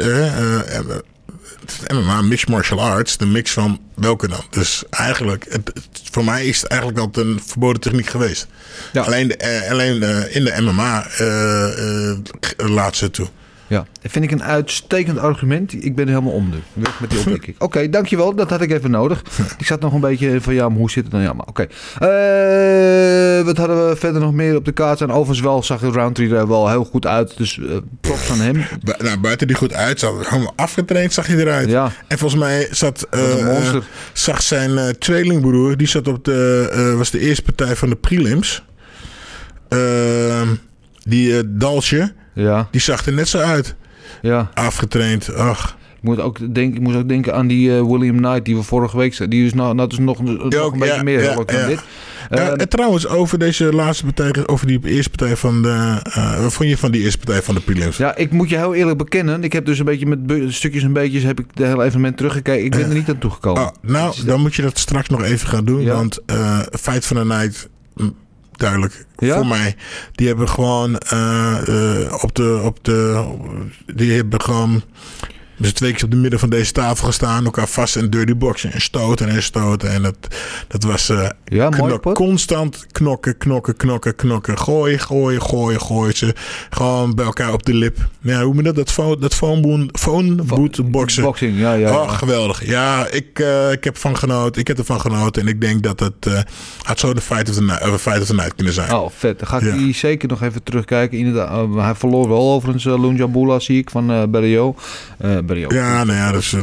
het MMA, mixed martial arts, de mix van welke dan? Dus eigenlijk, het, het- voor mij is het eigenlijk altijd een verboden techniek geweest. Ja. Alleen, de, eh, alleen eh, in de MMA eh, eh, laat ze het toe. Ja, dat vind ik een uitstekend argument. Ik ben er helemaal om nu. Weg met die opmerking. Oké, dankjewel. Dat had ik even nodig. Ik zat nog een beetje van, ja, maar hoe zit het dan? Ja, maar oké. Eh, wat hadden we verder nog meer op de kaart? En overigens wel zag de round 3 er wel heel goed uit. Dus eh props aan hem. Bu- nou, buiten die goed uitzag, helemaal afgetraind zag hij eruit. Ja. En volgens mij zat, eh, eh, zag zijn eh, tweelingbroer, die zat op de, eh, was de eerste partij van de prelims. Ehm, die eh, Dalsje, Ja, die zag er net zo uit. ja. Afgetraind, ach. Ik moet ook, denken, ik moet ook denken aan die eh, William Knight die we vorige week zagen. Die is nou, dat is nog, nog ook, een beetje meer ja, dan ja. dit. Eh, en trouwens, over deze laatste partij, over die eerste partij van de, wat vond je van die eerste partij van de prelims? Ja, ik moet je heel eerlijk bekennen. Ik heb dus een beetje met stukjes en beetjes heb ik de hele evenement teruggekeken. Ik ben er niet aan toegekomen. Oh, nou, dan moet je dat straks nog even gaan doen. Want Fight van de Night, duidelijk Ja? voor mij. Die hebben gewoon eh, eh, op de... Op de die hebben gewoon... Dus twee keer op de midden van deze tafel gestaan. Elkaar vast in dirty boxen. En stoten en stoten. En dat, dat was eh, Ja, knok- constant knokken, knokken, knokken, knokken. Gooien, gooien, gooien, gooien. Ze gewoon bij elkaar op de lip. Ja, hoe moet dat? Dat phone, dat phone, phone boot. Boxing, ja, ja. Oh, geweldig. Ja, ik, eh, ik heb van genoten. Ik heb ervan genoten. En ik denk dat het eh, had zo de fight of the night, uh, fight of the night kunnen zijn. Oh, vet. Dan ga ik Ja. die zeker nog even terugkijken. Inderdaad, hij verloor wel overigens uh, Lunjabula, zie ik, van eh Berrio. Eh. Ja, nou ja, dus,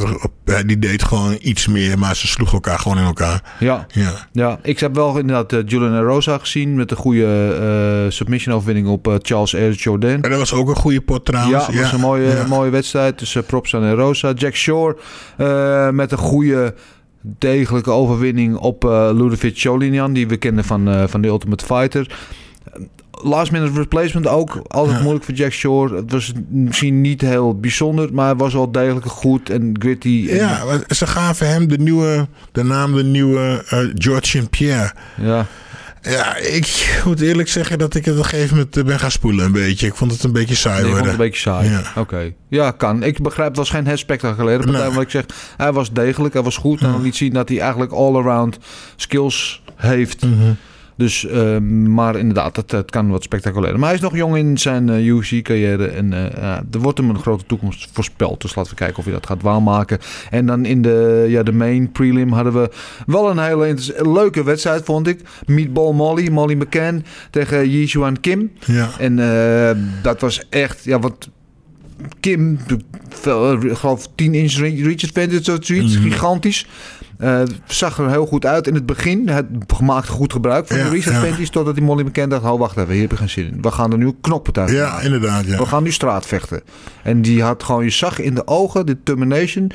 die deed gewoon iets meer. Maar ze sloegen elkaar gewoon in elkaar. Ja. Ja. Ja, ik heb wel inderdaad eh, Julian Rosa gezien met een goede eh, submission overwinning op Charles Air Jordan. En dat was ook een goede pot trouwens. Ja, was een mooie, ja. mooie wedstrijd. Eh, props aan Rosa. Jack Shore met een goede, degelijke overwinning op Ludovic Cholinian. Die we kennen van, van de Ultimate Fighter. Last minute replacement ook. Altijd moeilijk voor Jack Shore. Het was misschien niet heel bijzonder. Maar was wel degelijk goed en gritty. En- Ja, ze gaven hem de nieuwe, de naam de nieuwe eh, George St. Pierre. ja. Ja, ik moet eerlijk zeggen dat ik het op een gegeven moment eh, ben gaan spoelen een beetje. Ik vond het een beetje saai Nee, ik vond het worden. een beetje saai. Ja. Oké. Ja, kan. Ik begrijp, het was geen het spectaculaire partij. Nee. Maar ik zeg, hij was degelijk, hij was goed. En dan liet zien dat hij eigenlijk all-around skills heeft. Mhm. Dus, eh, maar inderdaad, het, het kan wat spectaculair. Maar hij is nog jong in zijn eh UFC-carrière. En eh, ja, er wordt hem een grote toekomst voorspeld. Dus laten we kijken of hij dat gaat waarmaken. En dan in de, ja, de main prelim hadden we wel een hele leuke wedstrijd, vond ik. Meatball Molly, Molly McCann tegen Yijuan Kim. Ja. En eh, dat was echt, ja, wat Kim, eh, geloof 10 inch re- reach advantage zoiets, Mhm. gigantisch. Eh, zag er heel goed uit in het begin. Het maakte goed gebruik van Ja, de reach ja. Totdat die Molly McCann dacht, oh wacht even, hier heb ik geen zin in. We gaan er nu een knokpartij Ja, maken. inderdaad. Ja. We gaan nu straatvechten. En die had gewoon, je zag in de ogen, de determination.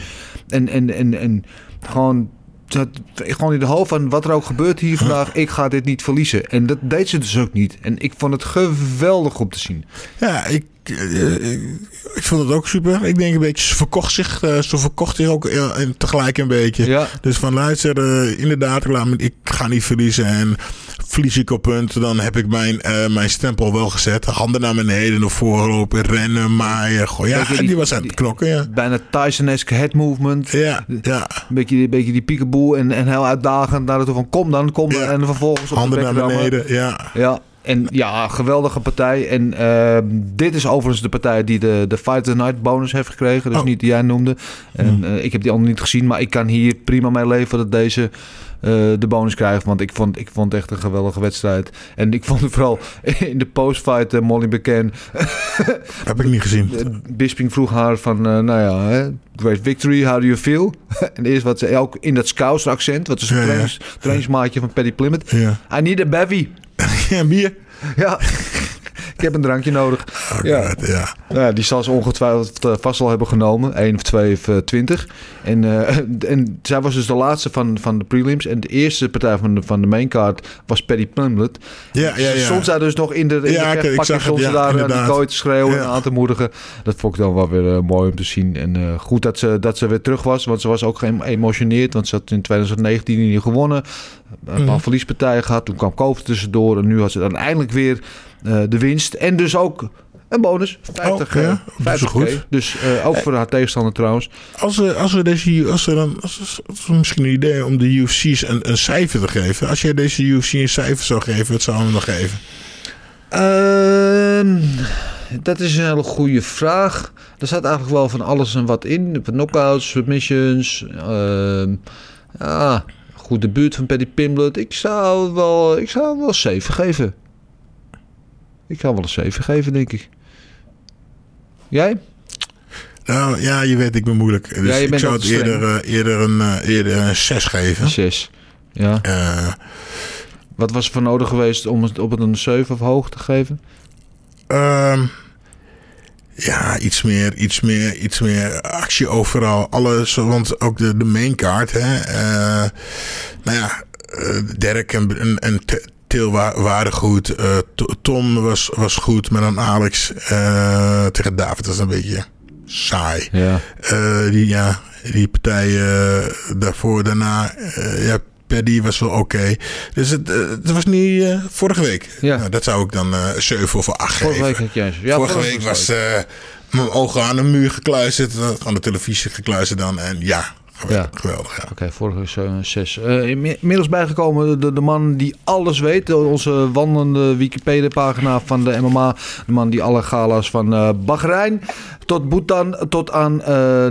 En, en, en, en gewoon, dat, gewoon in de hoofd van wat er ook gebeurt hier vandaag. Ik ga dit niet verliezen. En dat deed ze dus ook niet. En ik vond het geweldig om te zien. Ja, ik, eh, ik, ik vond het ook super. Ik denk een beetje, ze verkocht zich, eh, ze verkocht zich ook eh, en tegelijk een beetje. Ja. Dus van luister, inderdaad, ik ga niet verliezen. En verlies ik op punten, dan heb ik mijn, eh, mijn stempel wel gezet. Handen naar beneden, naar voren lopen, rennen, maaien. Goh, ja, die- die, was aan het knokken, ja. Bijna Tyson-esque head movement. Ja, ja. Een beetje, een beetje die peekaboo en, en heel uitdagend naar het toe van kom dan, kom dan. Ja. En vervolgens op Handen de naar beneden, ja. Ja, en ja, geweldige partij. En ehm, dit is overigens de partij die de, de Fight of the Night bonus heeft gekregen. Dus Oh. niet die jij noemde. En eh, ik heb die andere niet gezien, maar ik kan hier prima mee leven dat deze eh, de bonus krijgt. Want ik vond, ik vond echt een geweldige wedstrijd. En ik vond het vooral in de postfight eh, Molly McCann. Heb ik niet gezien. Bisping vroeg haar van, nou ja, hè, great victory, how do you feel? en eerst wat ze ook in dat Scouser accent, wat is een Ja, ja. trainingsmaatje van Paddy Plymouth. Ja. I need a bevy. Ja, bier. Ja, ik heb een drankje nodig. Ja. Ja. ja. Ja, die zal ze ongetwijfeld eh, vast al hebben genomen. 1 of 2 of eh, 20. En, eh, en zij was dus de laatste van, van de prelims. En de eerste partij van de, van de maincard was Paddy Plumlet. Ja, ja, ja. Soms daar dus nog in de, in Ja, de ja, daar aan kooi te schreeuwen en aan te moedigen. Dat vond ik dan wel weer eh, mooi om te zien. En eh, goed dat ze, dat ze weer terug was. Want ze was ook geëmotioneerd. Want ze had in 2019 niet gewonnen. Een paar Mhm. verliespartijen gehad. Toen kwam Koop tussendoor. En nu had ze dan eindelijk weer eh, de winst. En dus ook een bonus. 50, Oh, ja. eh, Dat is 50 goed. Dus eh, ook voor haar tegenstander trouwens. Als we, als we deze, als we dan, als, als we misschien een idee om de UFC's een, een cijfer te geven. Als jij deze UFC een cijfer zou geven, wat zou je hem dan geven? Ehm, dat is een hele goede vraag. Er staat eigenlijk wel van alles en wat in. Knockouts, submissions. ja, goed debuut van Paddy Pimblett. Ik zou wel, ik zou wel 7 geven. Ik zou wel een 7 geven, denk ik. Jij? Nou ja, je weet, ik ben moeilijk. Dus Ja, ik zou het eerder, eh, eerder, een, eh, eerder een 6 geven. 6. Ja. Eh, Wat was er voor nodig geweest om het op het een 7 of hoog te geven? Ehm, ja, iets meer, iets meer, iets meer actie overal. Alles, want ook de, de main card. Hè, eh, nou ja, eh, Dirk en, en, Til wa- waren goed. Eh, Tom was, was goed. Maar dan Alex tegen David was een beetje saai. Ja. Die, ja, die partij eh, daarvoor, daarna, ja, Paddy was wel oké. Dus het, eh, het was niet eh, vorige week. Ja. Nou, dat zou ik dan eh 7 of 8 Vorige geven. week. Ja, vorige week was eh, mijn ogen aan de muur gekluisterd, aan de televisie gekluisterd dan. En ja. Ja. geweldig ja. Oké, vorige eh, zes. Eh, inmi- inmiddels bijgekomen de, de man die alles weet. Onze wandelende Wikipedia-pagina van de MMA. De man die alle gala's van eh Bahrein tot Bhutan tot aan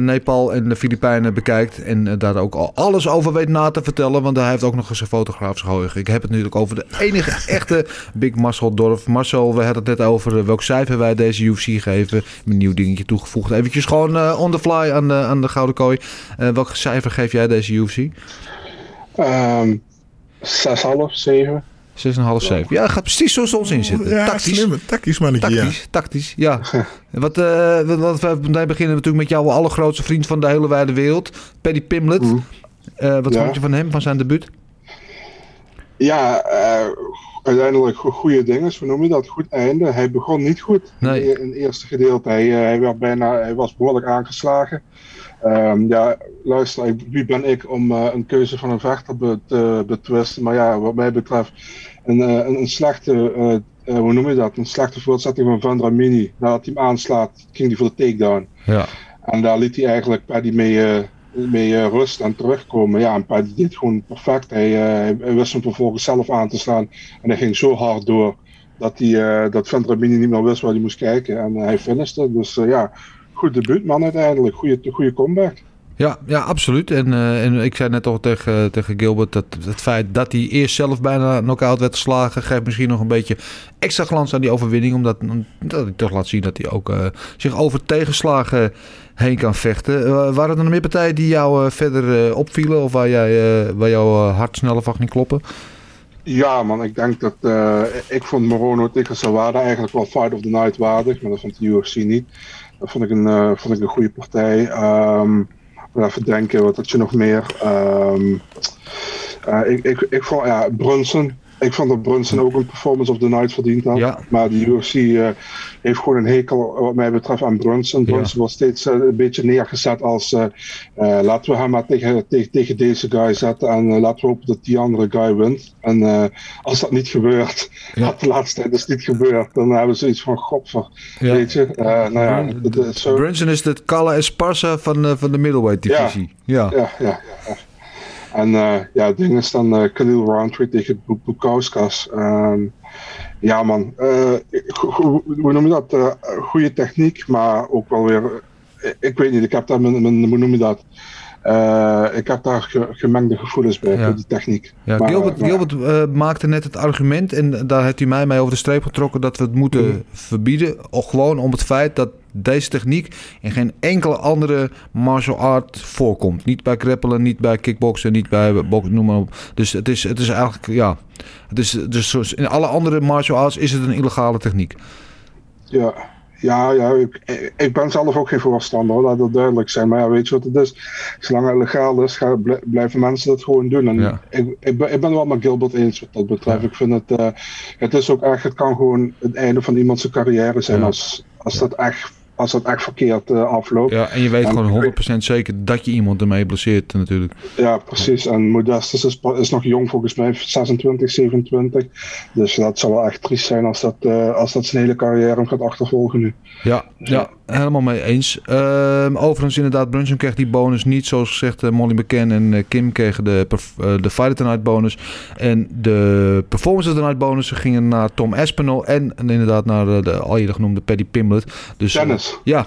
Nepal en de Filipijnen bekijkt. En daar ook al alles over weet na te vertellen. Want hij heeft ook nog eens een fotograafs geheugen. Ik heb het natuurlijk over de enige echte Big Marcel Dorf. Marcel, we hadden het net over welk cijfer wij deze UFC geven. Een nieuw dingetje toegevoegd. Eventjes gewoon on the fly aan de, aan de Gouden Kooi. Eh, welk cijfer geef jij deze UFC? 6,5, Ehm 6,5, 7. 7. Ja, gaat precies zoals ons in zitten. Ja, tactisch. slim, tactisch mannetje, ja. Tactisch, tactisch, ja. Wat, eh, wat, we meteen beginnen natuurlijk met jouw allergrootste vriend van de hele wijde wereld, Paddy Pimlet. Eh, wat Ja. vond je van hem, van zijn debuut? Ja, eh, uiteindelijk go- goede dingen, hoe noem je dat? Goed einde. Hij begon niet goed Nee. in, het eerste gedeelte. Hij, hij, werd bijna, hij was behoorlijk aangeslagen. Ehm, ja, luister, ik- wie ben ik om eh, een keuze van een vechter te betwisten? Maar ja, wat mij betreft, een, eh, een, een slechte, eh, hoe noem je dat? Een slechte voortzetting van Van Dramini. Nadat hij hem aanslaat, ging hij voor de takedown. Ja. En daar liet hij eigenlijk Paddy mee, mee rust en terugkomen. Ja, en Paddy deed gewoon perfect. Hij, hij- wist hem vervolgens zelf aan te slaan. En hij ging zo hard door dat, hij, eh, dat Vendramini niet meer wist waar hij moest kijken. En hij finishte. Dus ja, goed debuut man uiteindelijk. Goede, goede comeback. Ja, ja absoluut. En, uh, en ik zei net al tegen, tegen Gilbert dat het feit dat hij eerst zelf bijna knock-out werd geslagen, geeft misschien nog een beetje extra glans aan die overwinning. Omdat dat hij toch laat zien dat hij ook uh, zich over tegenslagen heen kan vechten. Uh, waren er nog meer partijen die jou verder opvielen of waar, jij, waar jouw hart sneller van ging kloppen? Ja, man, ik denk dat. ik vond Morono tegen Sawada eigenlijk wel Fight of the Night waardig, maar dat vond de UFC niet. Dat vond ik een, vond ik een goede partij. Um, even denken, wat had je nog meer? Um, uh, ik, ik, ik vond, ja, Brunson. Ik vond dat Brunson ook een performance of the night verdiend had. Ja. Maar de UFC uh, heeft gewoon een hekel, wat mij betreft, aan Brunson. Brunson ja. wordt steeds uh, een beetje neergezet als laten we hem maar tegen, tegen, tegen deze guy zetten en laten we hopen dat die andere guy wint. En als dat niet gebeurt, ja. dat de laatste tijd is niet gebeurd, dan hebben ze iets van godver. Weet je? nou Brunson is het Kala Esparza van, van de middleweight divisie. Ja, ja, ja. En uh, ja, het ding is dan uh, Khalil Roundtree tegen Bukauskas. Um, ja man, uh, hoe noem je dat? goede techniek, maar ook wel weer... Ik weet niet, ik heb daar mijn, mijn hoe noem je dat? Uh, ik heb daar ge gemengde gevoelens bij, ja. die techniek. Ja, maar, Gilbert, uh, Gilbert uh, maakte net het argument, en daar heeft hij mij mee over de streep getrokken, dat we het moeten mm. verbieden. Gewoon om het feit dat deze techniek in geen enkele andere martial art voorkomt. Niet bij grappelen, niet bij kickboksen, niet bij boksen, noem maar op. Dus het is, het is eigenlijk, ja. Het is, dus in alle andere martial arts is het een illegale techniek. Ja, ja, ja ik, ik, ben zelf ook geen voorstander, laat dat duidelijk zijn. Maar ja, weet je wat het is? Zolang het legaal is, gaan, blijven mensen dat gewoon doen. En ja. ik, ik, ben, ik ben wel met Gilbert eens wat dat betreft. Ja. Ik vind het, uh, het is ook echt, het kan gewoon het einde van iemands carrière zijn als, als dat echt als dat echt verkeerd uh, afloopt. Ja, en je weet En gewoon ik 100% zeker dat je iemand ermee blesseert natuurlijk. Ja, precies. En Modestus is, is nog jong volgens mij, 26, 27. Dus dat zou wel echt triest zijn als dat, uh, als dat zijn hele carrière hem gaat achtervolgen nu. Ja, ja helemaal mee eens. Uh, overigens inderdaad, Brunson kreeg die bonus niet. Zoals gezegd, uh, Molly McCann en Kim kregen de, de Fighter Tonight bonus. En de Performance of the Night bonus gingen naar Tom Espinel. En, en inderdaad naar de, al eerder genoemde Paddy Pimblett. Dus, Ja.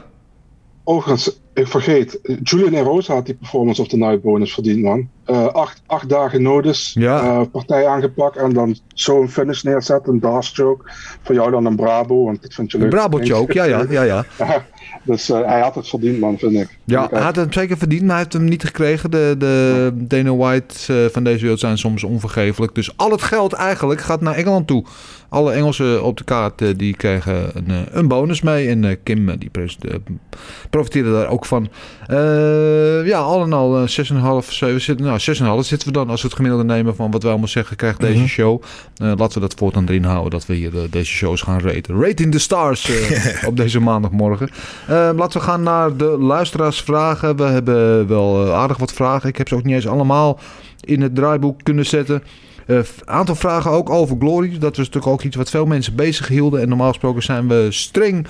Overigens, ik vergeet, Julian Erosa had die Performance of the Night bonus verdiend, man. Uh, acht, acht dagen notice, Ja. uh, partij aangepakt en dan zo'n finish neerzetten, een Dars choke. Voor jou dan een Bravo, want dat vind je Een leuk. Brabo choke, ja, ja, ja, ja. dus uh, hij had het verdiend, man, vind ik. Ja, hij had het zeker verdiend, maar hij heeft hem niet gekregen. De, de Dana White van deze wereld zijn soms onvergeeflijk. Dus al het geld eigenlijk gaat naar Engeland toe. Alle Engelsen op de kaart uh, die kregen een, uh, een bonus mee. En uh, Kim die profiteerde daar ook van. ja, al in al 6,5, 7 zitten. Nou, 6,5 zitten we dan als we het gemiddelde nemen van wat wij allemaal zeggen, krijgt deze Mhm. show. laten we dat voortaan erin houden dat we hier deze shows gaan raten. Rating the stars op deze maandagmorgen. laten we gaan naar de luisteraarsvragen. We hebben wel aardig wat vragen. Ik heb ze ook niet eens allemaal in het draaiboek kunnen zetten. Een uh, aantal vragen ook over Glory. Dat was natuurlijk ook iets wat veel mensen bezig hielden. En normaal gesproken zijn we streng.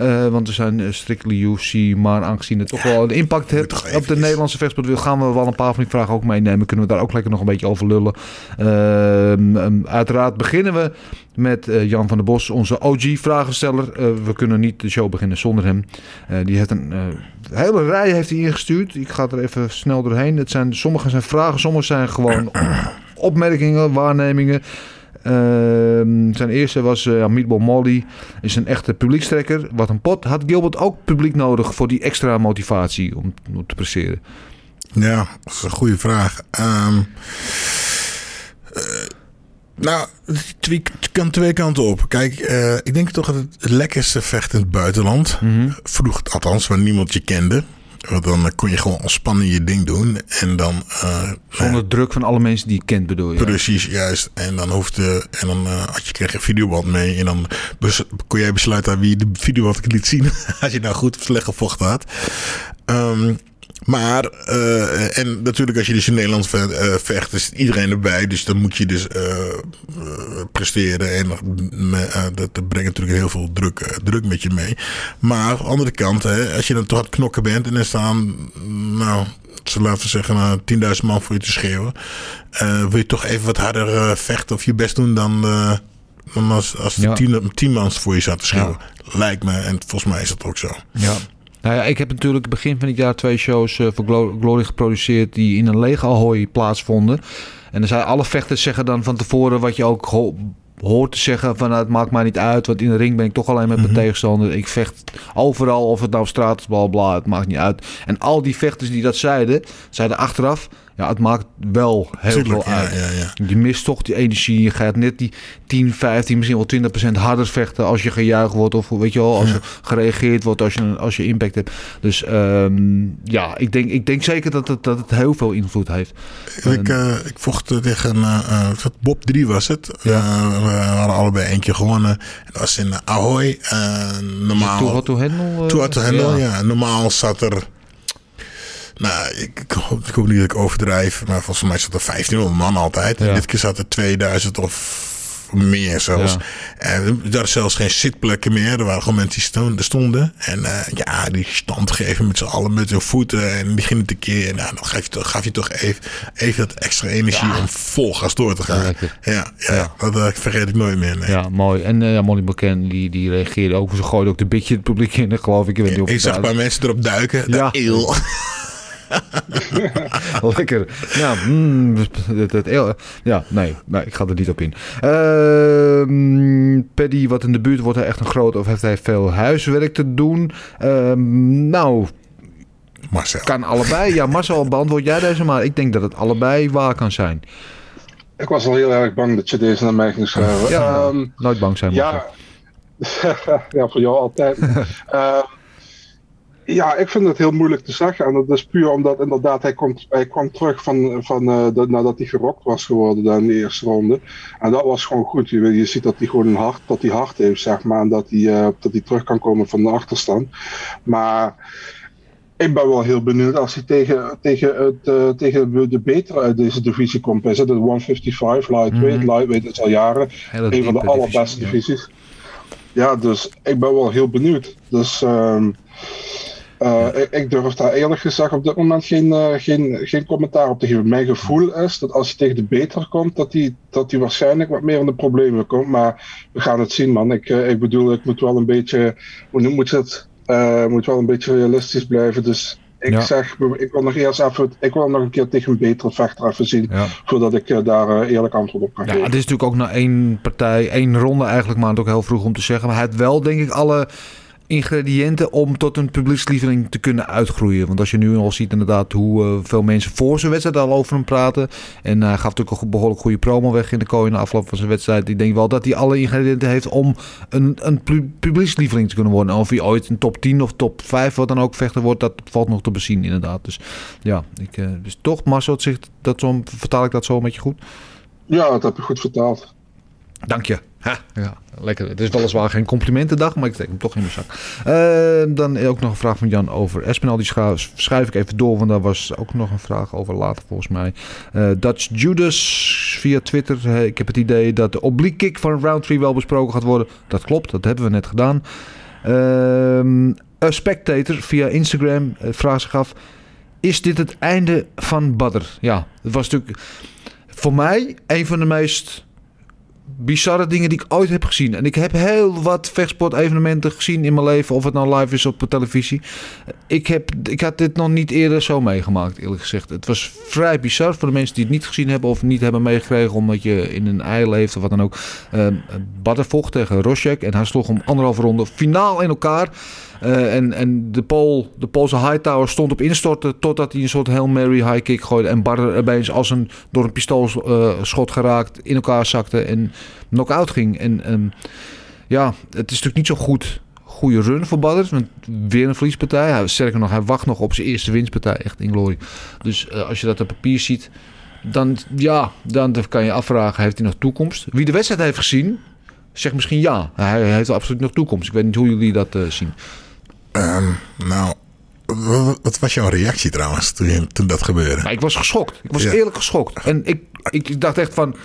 Uh, want we zijn uh, strictly UFC. Maar aangezien het toch wel een impact heeft op de Nederlandse vechtsport... gaan we wel een paar van die vragen ook meenemen. Kunnen we daar ook lekker nog een beetje over lullen. Um, uiteraard beginnen we met Jan van der Bos, onze OG-vragensteller. we kunnen niet de show beginnen zonder hem. die heeft een hele rij heeft hij ingestuurd. Ik ga er even snel doorheen. Het zijn, sommige zijn vragen, sommige zijn gewoon opmerkingen, waarnemingen. Uh, zijn eerste was uh, Meatball Molly. Is een echte publiekstrekker. Wat een pot. Had Gilbert ook publiek nodig voor die extra motivatie om, om te presteren? Ja, dat is een goede vraag. Um, uh, nou, het kan twee kanten op. Kijk, uh, ik denk toch dat het lekkerste vecht in het buitenland. Mm -hmm. Vroeg althans, waar niemand je kende. Want dan kon je gewoon ontspannen je ding doen. En dan. Uh, Zonder uh, druk van alle mensen die je kent, bedoel je? Precies, juist. En dan hoefde. En dan uh, had je kreeg een videoband mee. En dan kon jij besluiten aan wie de videoband liet zien. als je nou goed of slecht gevochten had. Um, maar, uh, en natuurlijk als je dus in Nederland vecht, is iedereen erbij. Dus dan moet je dus uh, presteren. En uh, dat brengt natuurlijk heel veel druk, druk met je mee. Maar aan de andere kant, hè, als je dan toch aan het knokken bent en er staan, nou, ze laten zeggen, nou, 10.000 man voor je te schreeuwen. wil je toch even wat harder vechten of je best doen dan, dan als, als Ja. tien, tien man voor je staat te schreeuwen. Lijkt me, en volgens mij is dat ook zo. Ja. Nou ja, ik heb natuurlijk begin van het jaar twee shows eh, voor Glo- Glory geproduceerd die in een lege Ahoy plaatsvonden. En dan zijn alle vechters zeggen dan van tevoren wat je ook ho- hoort te zeggen van nou, het maakt mij niet uit, want in de ring ben ik toch alleen met mijn tegenstander. Ik vecht overal, of het nou op straat is, bla bla, het maakt niet uit. En al die vechters die dat zeiden, zeiden achteraf, ja, het maakt wel heel Tuurlijk, veel uit. ja, ja. Je mist toch die energie. Je gaat net die 10, 15, misschien wel 20% harder vechten als je gejuicht wordt. Of weet je wel, als er gereageerd wordt als je, als je impact hebt. Dus ehm, ja, ik denk, ik denk zeker dat het, dat het heel veel invloed heeft. Ik, eh, ik vocht tegen eh, eh, Bob 3 was het. We hadden allebei keer gewonnen. En dat was in Ahoy. Normaal. Too Hot to Handle? to ja. Normaal zat er... Nou, ik, ik, hoop, niet dat ik overdrijf. Maar volgens mij zat er 1500 man altijd. Ja. En dit keer zat er 2000 of meer zelfs. Ja. En waren zelfs geen zitplekken meer. Er waren gewoon mensen die stonden. stonden. En eh, ja, die stand geven met z'n allen met hun voeten. En die gingen tekeer. Nou, dan gaf je toch, gaf je toch even, even dat extra energie om vol gas door te gaan. lekker. Ja, ja, dat eh, vergeet ik nooit meer. Nee. Ja, mooi. En ja, Molly McCann, die, die reageerde ook. Ze gooide ook de bitje het publiek in, geloof ik. Ik weet niet of Ik het zag daar- een paar mensen erop duiken. Ja. Ja. Lekker. Ja, mm, het, het, heel- ja nee, nee, ik ga er niet op in. Ehm Paddy, wat in de buurt wordt hij echt een groot of heeft hij veel huiswerk te doen? Ehm, nou, Marcel. kan allebei. Ja, Marcel, beantwoord jij deze maar. Ik denk dat het allebei waar kan zijn. Ik was al heel erg bang dat je deze naar mij ging schrijven. Ja, Ehm, nooit bang zijn. Marcel. ja. ja, voor jou altijd. Ehm, ja, ik vind het heel moeilijk te zeggen. En dat is puur omdat inderdaad hij, komt, hij kwam terug van, van, eh, dat, nadat hij gerokt was geworden dan in de eerste ronde. En dat was gewoon goed. Je, je ziet dat hij gewoon een hart, dat hij hart heeft, zeg maar. En dat hij, eh, dat hij terug kan komen van de achterstand. Maar ik ben wel heel benieuwd als hij tegen, tegen, het, eh, tegen de- betere uit deze divisie komt. Is het de 155 lightweight? Lightweight is al jaren Hele een van de allerbeste divisie, divisies. Ja, dus ik ben wel heel benieuwd. Dus ehm, eh, ik, ik durf daar eerlijk gezegd op dit moment geen, eh, geen, geen commentaar op te geven. Mijn gevoel is dat als hij tegen de beter komt, dat hij, dat hij waarschijnlijk wat meer in de problemen komt. Maar we gaan het zien, man. Ik, eh, ik bedoel, ik moet wel een beetje, hoe noem je het? Moet wel een beetje realistisch blijven. Dus ik Ja. zeg, ik wil nog eerst even, ik wil nog een keer tegen een betere vechter even zien. Ja. Voordat ik daar eerlijk antwoord op kan Ja, geven. het is natuurlijk ook na één partij, één ronde eigenlijk, maar het is ook heel vroeg om te zeggen. Maar hij heeft wel, denk ik, alle ingrediënten om tot een publiekslieveling te kunnen uitgroeien. Want als je nu al ziet inderdaad hoe eh, veel mensen voor zijn wedstrijd al over hem praten. En hij gaf natuurlijk een behoorlijk goede promo weg in de kooi na afloop van zijn wedstrijd. Ik denk wel dat hij alle ingrediënten heeft om een, een pu- publiekslieveling te kunnen worden. En of hij ooit een top 10 of top 5 wat dan ook vechter wordt, dat valt nog te bezien inderdaad. Dus ja, ik, eh, dus toch Marcel, dat zo, vertaal ik dat zo een beetje goed? Ja, dat heb je goed vertaald. Dank je. Ha, ja, lekker. Het is weliswaar geen complimentendag, maar ik steek hem toch in mijn zak. Eh, dan ook nog een vraag van Jan over Espinal. Die schrijf ik even door, want daar was ook nog een vraag over later volgens mij. Eh, Dutch Judas via Twitter. Ik heb het idee dat de oblique kick van round 3 wel besproken gaat worden. Dat klopt, dat hebben we net gedaan. Ehm een spectator via Instagram eh, vraagt zich af... Is dit het einde van Badr? Ja, het was natuurlijk voor mij een van de meest bizarre dingen die ik ooit heb gezien. En ik heb heel wat vechtsport-evenementen gezien in mijn leven, of het nou live is op televisie. Ik, heb, ik had dit nog niet eerder zo meegemaakt, eerlijk gezegd. Het was vrij bizar voor de mensen die het niet gezien hebben of niet hebben meegekregen, omdat je in een ei leeft of wat dan ook. Uh, Badr vocht tegen Rosjek en hij sloeg hem anderhalve ronde finaal in elkaar. Uh, en en de, Pool, de Poolse Hightower stond op instorten totdat hij een soort Hail Mary high kick gooide. En Badr opeens als een door een pistoolschot uh, geraakt in elkaar zakte en knock-out ging. En um, ja, het is natuurlijk niet zo goed. Goede run voor Badr. Want weer een verliespartij. Hij, sterker nog, hij wacht nog op zijn eerste winstpartij. Echt in glorie. Dus uh, als je dat op papier ziet, dan, ja, dan kan je afvragen: heeft hij nog toekomst? Wie de wedstrijd heeft gezien, zegt misschien ja. Hij heeft absoluut nog toekomst. Ik weet niet hoe jullie dat zien. Um, nou, wat was jouw reactie trouwens toen, toen dat gebeurde? Nou, ik was geschokt. Ik was ja. eerlijk geschokt. En ik, ik dacht echt van.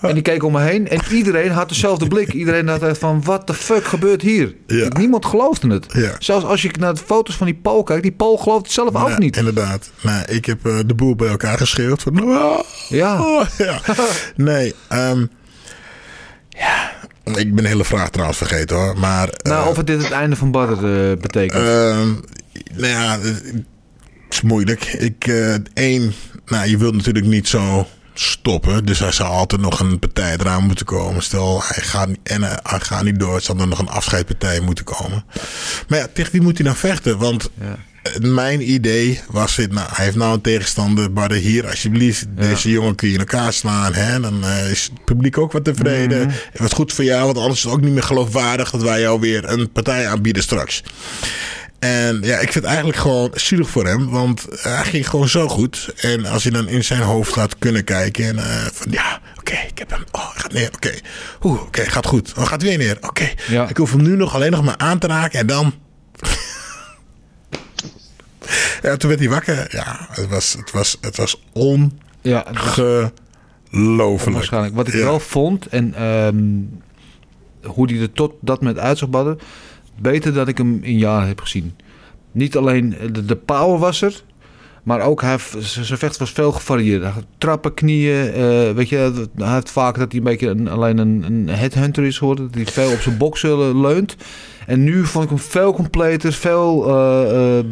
En ik keek om me heen en iedereen had dezelfde blik. Iedereen had echt van, wat de fuck gebeurt hier? Ja. Niemand geloofde het. Ja. Zelfs als je naar de foto's van die Paul kijkt, die Paul gelooft het zelf nou, ook niet. Inderdaad. Nou, ik heb uh, de boel bij elkaar geschreeuwd. Van, oh, ja. Oh, ja. nee, um, ja. Ik ben de hele vraag trouwens vergeten hoor. Maar, Nou, eh, of het dit het einde van Badder eh, betekent. Ehm, nou ja, het is moeilijk. Ik, eh, één, nou, je wilt natuurlijk niet zo stoppen. Dus hij zou altijd nog een partij eraan moeten komen. Stel, hij gaat, en, eh, hij gaat niet door. Zal er nog een afscheidpartij moeten komen. Maar ja, tegen wie moet hij dan vechten? Want Ja. Mijn idee was dit. Nou, hij heeft nou een tegenstander. Maar hier, alsjeblieft. Deze jongen kun je in elkaar slaan. Hè? Dan eh, is het publiek ook wat tevreden. Mhm. Het was goed voor jou. Want anders is het ook niet meer geloofwaardig. Dat wij jou weer een partij aanbieden straks. En ja, ik vind het eigenlijk gewoon zielig voor hem. Want hij ging gewoon zo goed. En als je dan in zijn hoofd laat kunnen kijken. En eh, van ja, oké, ik heb hem. Oh, hij gaat neer. Oké. Oeh, oké, gaat goed. Oh, gaat weer neer. Oké. Ja. Ik hoef hem nu nog alleen nog maar aan te raken. En dan. Ja, toen werd hij wakker. Ja, het was, het was, het was ja, was ongelooflijk. waarschijnlijk. Wat ik Ja. wel vond, en ehm, hoe die er tot dat moment uitzag, Badder, beter dan ik hem in jaren heb gezien. Niet alleen de, de power was er, maar ook hij, zijn vecht was veel gevarieerd. Hij Trappen, knieën, eh, weet je, hij heeft vaak dat hij een beetje een, alleen een, een headhunter is geworden. Dat hij veel op zijn boksen leunt. En nu vond ik hem veel completer, veel eh, eh,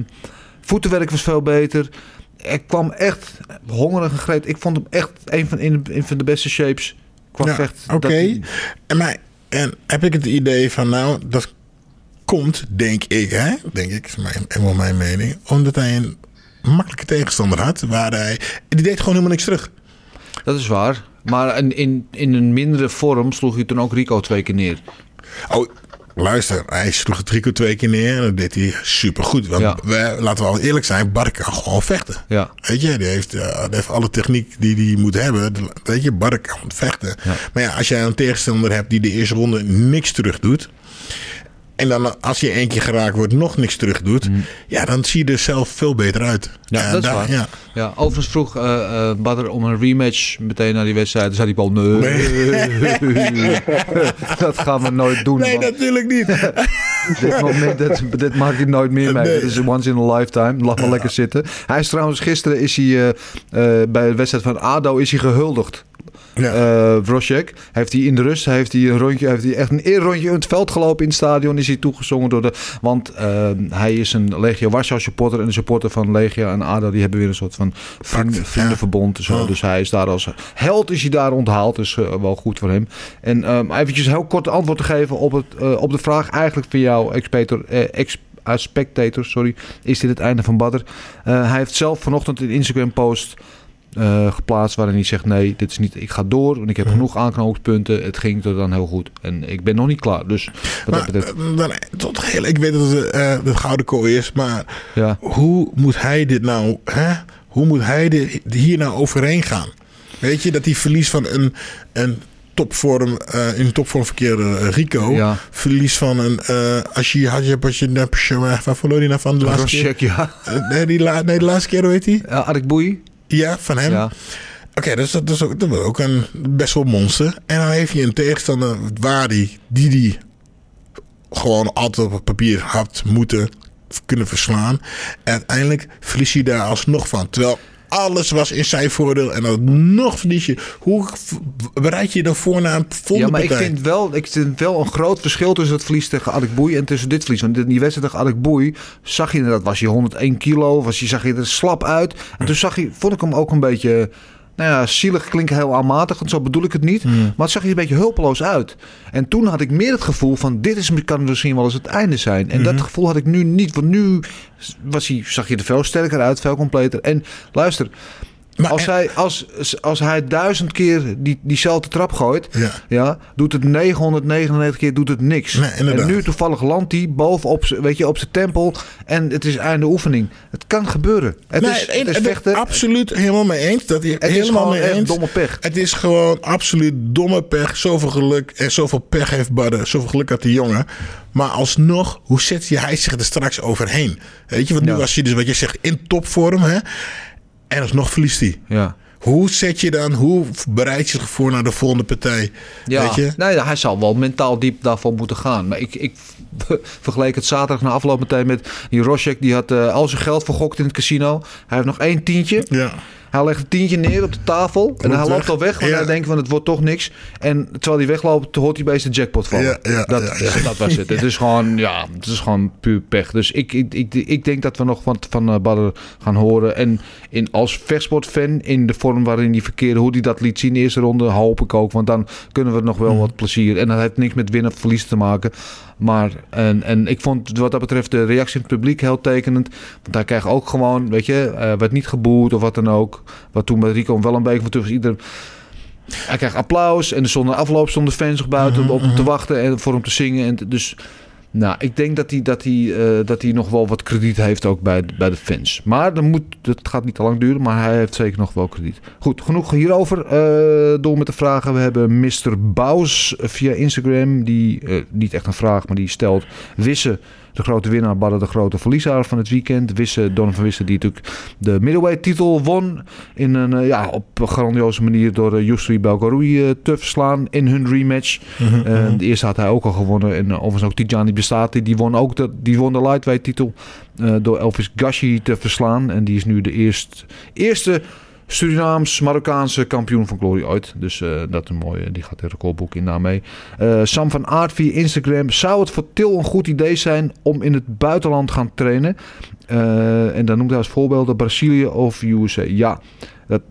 voetenwerk was veel beter. Er kwam echt hongerig en greet. Ik vond hem echt een van, in, een van de beste shapes qua Ja, vecht. Oké. Hij- En, maar, en heb ik het idee van, nou, dat komt, denk ik, hè? Denk ik, is mijn, helemaal mijn mening. Omdat hij een makkelijke tegenstander had. Waar hij, die deed gewoon helemaal niks terug. Dat is waar. Maar in, in, in een mindere vorm sloeg hij toen ook Rico twee keer neer. Oh, luister, hij sloeg het Rico twee keer neer en dat deed hij supergoed. Want Ja. we, laten we wel eerlijk zijn, Bart kan gewoon vechten. Ja. Weet je, die heeft, eh, die heeft alle techniek die hij moet hebben. Weet je, Bart kan vechten. Maar ja, als jij een tegenstander hebt die de eerste ronde niks terug doet. En dan als je keer geraakt wordt, nog niks terug doet. Ja, dan zie je er zelf veel beter uit. Ja, dat is daar- waar. Ja. Ja, overigens vroeg Badr om een rematch meteen na die wedstrijd. Toen zei hij al, nee, dat gaan we nooit doen. Nee, natuurlijk niet. dit, moment, dit, dit maakt hij nooit meer mee. Het is once in a lifetime. Laat maar lekker zitten. Hij is trouwens, gisteren is hij eh, bij de wedstrijd van ADO is hij gehuldigd. Ja. Eh heeft hij in de rust heeft hij een rondje, heeft hij echt een eerrondje in het veld gelopen in het stadion. Is hij toegezongen door de. Want eh, hij is een Legia Warschau supporter en de supporter van Legia en ADO die hebben weer een soort van vrienden, vriendenverbond. Zo. Oh. Dus hij is daar als held is hij daar onthaald. Dus eh, wel goed voor hem. En um, eventjes heel kort antwoord te geven op, het, eh, op de vraag eigenlijk van jou, expetor, eh, ex, uh, spectator, sorry. Is dit het einde van Badder? Uh, hij heeft zelf vanochtend een Instagram post uh, geplaatst waarin hij zegt nee, dit is niet, ik ga door, want ik heb genoeg aanknopingspunten. Het ging er dan heel goed en ik ben nog niet klaar. Dus wat maar, dat betreft. Dan, tot heel, ik weet dat het uh, de gouden kooi is, maar ja. hoe moet hij dit nou, hè? hoe moet hij dit, hier nou overheen gaan? Weet je dat hij verlies van een, een topvorm, uh, in topvorm verkeerde Rico. Ja. Verlies van een uh, als je had je pas je waar verloor hij nou van de laatste keer? ja. Uh, nee, die la, nee, de laatste keer hoe heet hij? Ja, Arik Boei. Ja, van hem. Ja. Oké, okay, dus dat is ook, dat is ook een best wel monster. En dan heeft je een tegenstander waar die, die die gewoon altijd op het papier had moeten kunnen verslaan. En uiteindelijk verlies je daar alsnog van. Terwijl alles was in zijn voordeel en dan nog verlies je. Hoe bereid je je dan voor naar een volgende Ja, maar partij? ik vind, wel, ik vind wel een groot verschil tussen het verlies tegen Adik Boei en tussen dit verlies. Want in die wedstrijd tegen Adik Boei zag je inderdaad, was je 101 kilo, was je, zag je er slap uit. En toen zag je, vond ik hem ook een beetje... Nou ja, zielig klinkt heel aanmatig, want zo bedoel ik het niet. Hmm. Maar het zag je een beetje hulpeloos uit. En toen had ik meer het gevoel van... dit is, kan misschien wel eens het einde zijn. En dat gevoel had ik nu niet. Want nu was hij, zag je er veel sterker uit, veel completer. En luister... Maar als, en, hij, als, als hij duizend keer die, diezelfde trap gooit, ja. Ja, doet het 999 keer doet het niks. Nee, en nu toevallig landt hij bovenop weet je, op zijn tempel en het is einde oefening. Het kan gebeuren. Het nee, is, het is vechten. Absoluut helemaal mee eens. Dat hij het helemaal is mee eens. domme pech. Het is gewoon absoluut domme pech. Zoveel geluk en zoveel pech heeft Badden. Zoveel geluk had die jongen. Maar alsnog, hoe zet hij zich er straks overheen? Weet je, want nu ja. was hij dus wat je zegt in topvorm, hè? En alsnog verliest hij. Ja. Hoe zet je dan, hoe bereid je zich voor naar de volgende partij? Ja, Weet je? Nee, hij zal wel mentaal diep daarvan moeten gaan. Maar ik, ik vergeleek het zaterdag na afloop meteen met die Roshek. Die had uh, al zijn geld vergokt in het casino. Hij heeft nog één tientje. Ja. Hij legt een tientje neer op de tafel. en hij loopt al weg. Want Ja. hij denkt van het wordt toch niks. En terwijl hij wegloopt, hoort hij bij de jackpot vallen. Ja, dat, dat was het. Het is gewoon, ja, het is gewoon puur pech. Dus ik, ik, ik, ik denk dat we nog wat van eh Badder gaan horen. En in, als vechtsportfan, in de vorm waarin hij verkeerde, hoe hij dat liet zien in de eerste ronde, hoop ik ook. Want dan kunnen we nog wel Mhm. wat plezier. En dat heeft niks met winnen of verliezen te maken. Maar, en, en ik vond wat dat betreft de reactie in het publiek heel tekenend. Want hij kreeg ook gewoon, weet je, eh werd niet geboerd of wat dan ook. Wat toen bij Rico wel een beetje van tussen ieder... Hij kreeg applaus en er stonden afloop stonden fans nog buiten Mhm, op hem te wachten en voor hem te zingen. En dus nou, ik denk dat hij, dat, hij, eh, dat hij nog wel wat krediet heeft ook bij, bij de fans. Maar dan moet, het gaat niet te lang duren, maar hij heeft zeker nog wel krediet. Goed, genoeg hierover. Eh, door met de vragen. We hebben Mr. Baus via Instagram. Die, eh, niet echt een vraag, maar die stelt... Wisse, de grote winnaar, Badden de grote verliezer van het weekend. Wisse, Don van Wisse, die natuurlijk de middleweight titel won. In een, eh, ja, op een grandioze manier door uh, Yusri Belgaroui eh, te verslaan in hun rematch. Eh, de eerste had hij ook al gewonnen. En overigens ook Tijani Bestati, die won ook de, die won de lightweight titel uh, door Elvis Gashi te verslaan. En die is nu de eerst, eerste Surinaams-Marokkaanse kampioen van Glory ooit. Dus uh, dat is een mooie. Die gaat het recordboek in daarmee. Uh, Sam van Aert via Instagram. Zou het voor Til een goed idee zijn om in het buitenland te gaan trainen? Uh, en dan noemt hij als voorbeelden Brazilië of USA. Ja, dat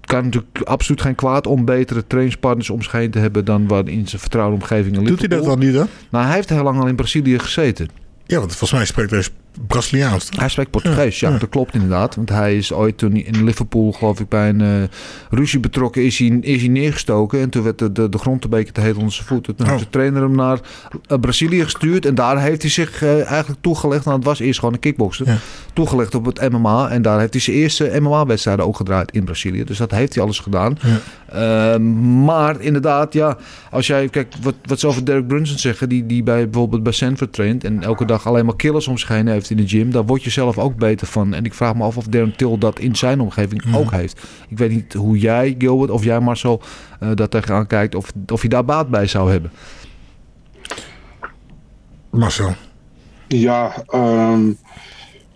kan natuurlijk absoluut geen kwaad om betere trainingspartners om zich heen te hebben dan wat in zijn vertrouwde omgeving. In Doet hij dat dan niet dan? Nou, hij heeft heel lang al in Brazilië gezeten. Ja, want volgens mij spreekt hij Braziliaans. Hij spreekt Portugees, ja, ja, dat klopt inderdaad. Want hij is ooit toen in Liverpool, geloof ik, bij een uh, ruzie betrokken, is hij, is hij neergestoken. En toen werd de, de, de grond een beetje te heet onder zijn voeten. Toen oh. heeft de trainer hem naar uh, Brazilië gestuurd. En daar heeft hij zich uh, eigenlijk toegelegd. Nou, het was eerst gewoon een kickbokser. Ja. Toegelegd op het MMA. En daar heeft hij zijn eerste MMA-wedstrijden ook gedraaid in Brazilië. Dus dat heeft hij alles gedaan. Ja. maar inderdaad, ja, als jij, kijk, wat, wat ze over Derek Brunson zeggen, die, die bij, bijvoorbeeld bij Sanford traint en elke dag alleen maar killers om zich heen heeft in de gym, daar word je zelf ook beter van. En ik vraag me af of Darren Till dat in zijn omgeving mm. ook heeft. Ik weet niet hoe jij, Gilbert, of jij Marcel, uh, dat tegenaan kijkt, of, of je daar baat bij zou hebben. Marcel. Ja, um,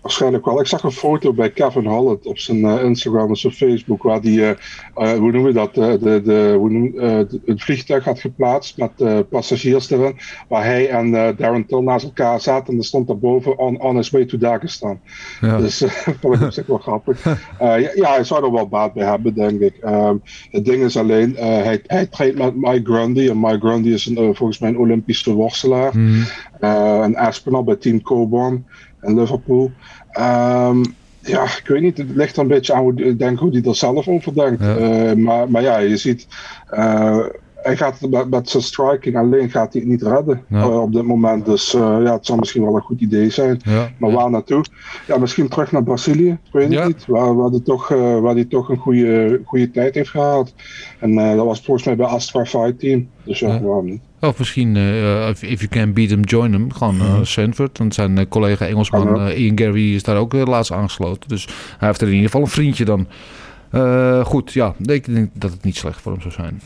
waarschijnlijk wel. Ik zag een foto bij Kevin Holland op zijn uh, Instagram en zijn Facebook, waar die, uh, uh, hoe noemen we dat, de, de, hoe noem, de, het vliegtuig had geplaatst met passagiers erin, waar hij en Darren Till naast elkaar zaten en er stond daarboven on, on his way to Dagestan. Ja. Dus dat vond ik op zich wel grappig. ja, ja, hij zou er wel baat bij hebben, denk ik. Um, het ding is alleen, hij, hij treedt met Mike Grundy en Mike Grundy is een, volgens mij een Olympische worstelaar. Mm. een Aspinall bij Team Coburn in Liverpool. Um, ja, ik weet niet. Het ligt er een beetje aan hoe, denk, hoe hij er zelf over denkt. Ja. Uh, maar, maar ja, je ziet. Uh, hij gaat het met, met zijn striking alleen gaat hij het niet redden ja. uh, op dit moment. Dus ja, het zou misschien wel een goed idee zijn. Ja. Maar waar naartoe? Ja, misschien terug naar Brazilië. Ik weet het niet. Waar, waar, hij toch, waar hij toch een goede, goede tijd heeft gehad. En dat was volgens mij bij Astra Fight Team. Dus ja, waarom niet? Of misschien, uh, if, if, you can beat them, join them. Gewoon uh, Sanford. Want zijn collega Engelsman Ian Gary is daar ook laatst aangesloten. Dus hij heeft er in ieder geval een vriendje dan. Goed, ja, ik denk dat het niet slecht voor hem zou zijn.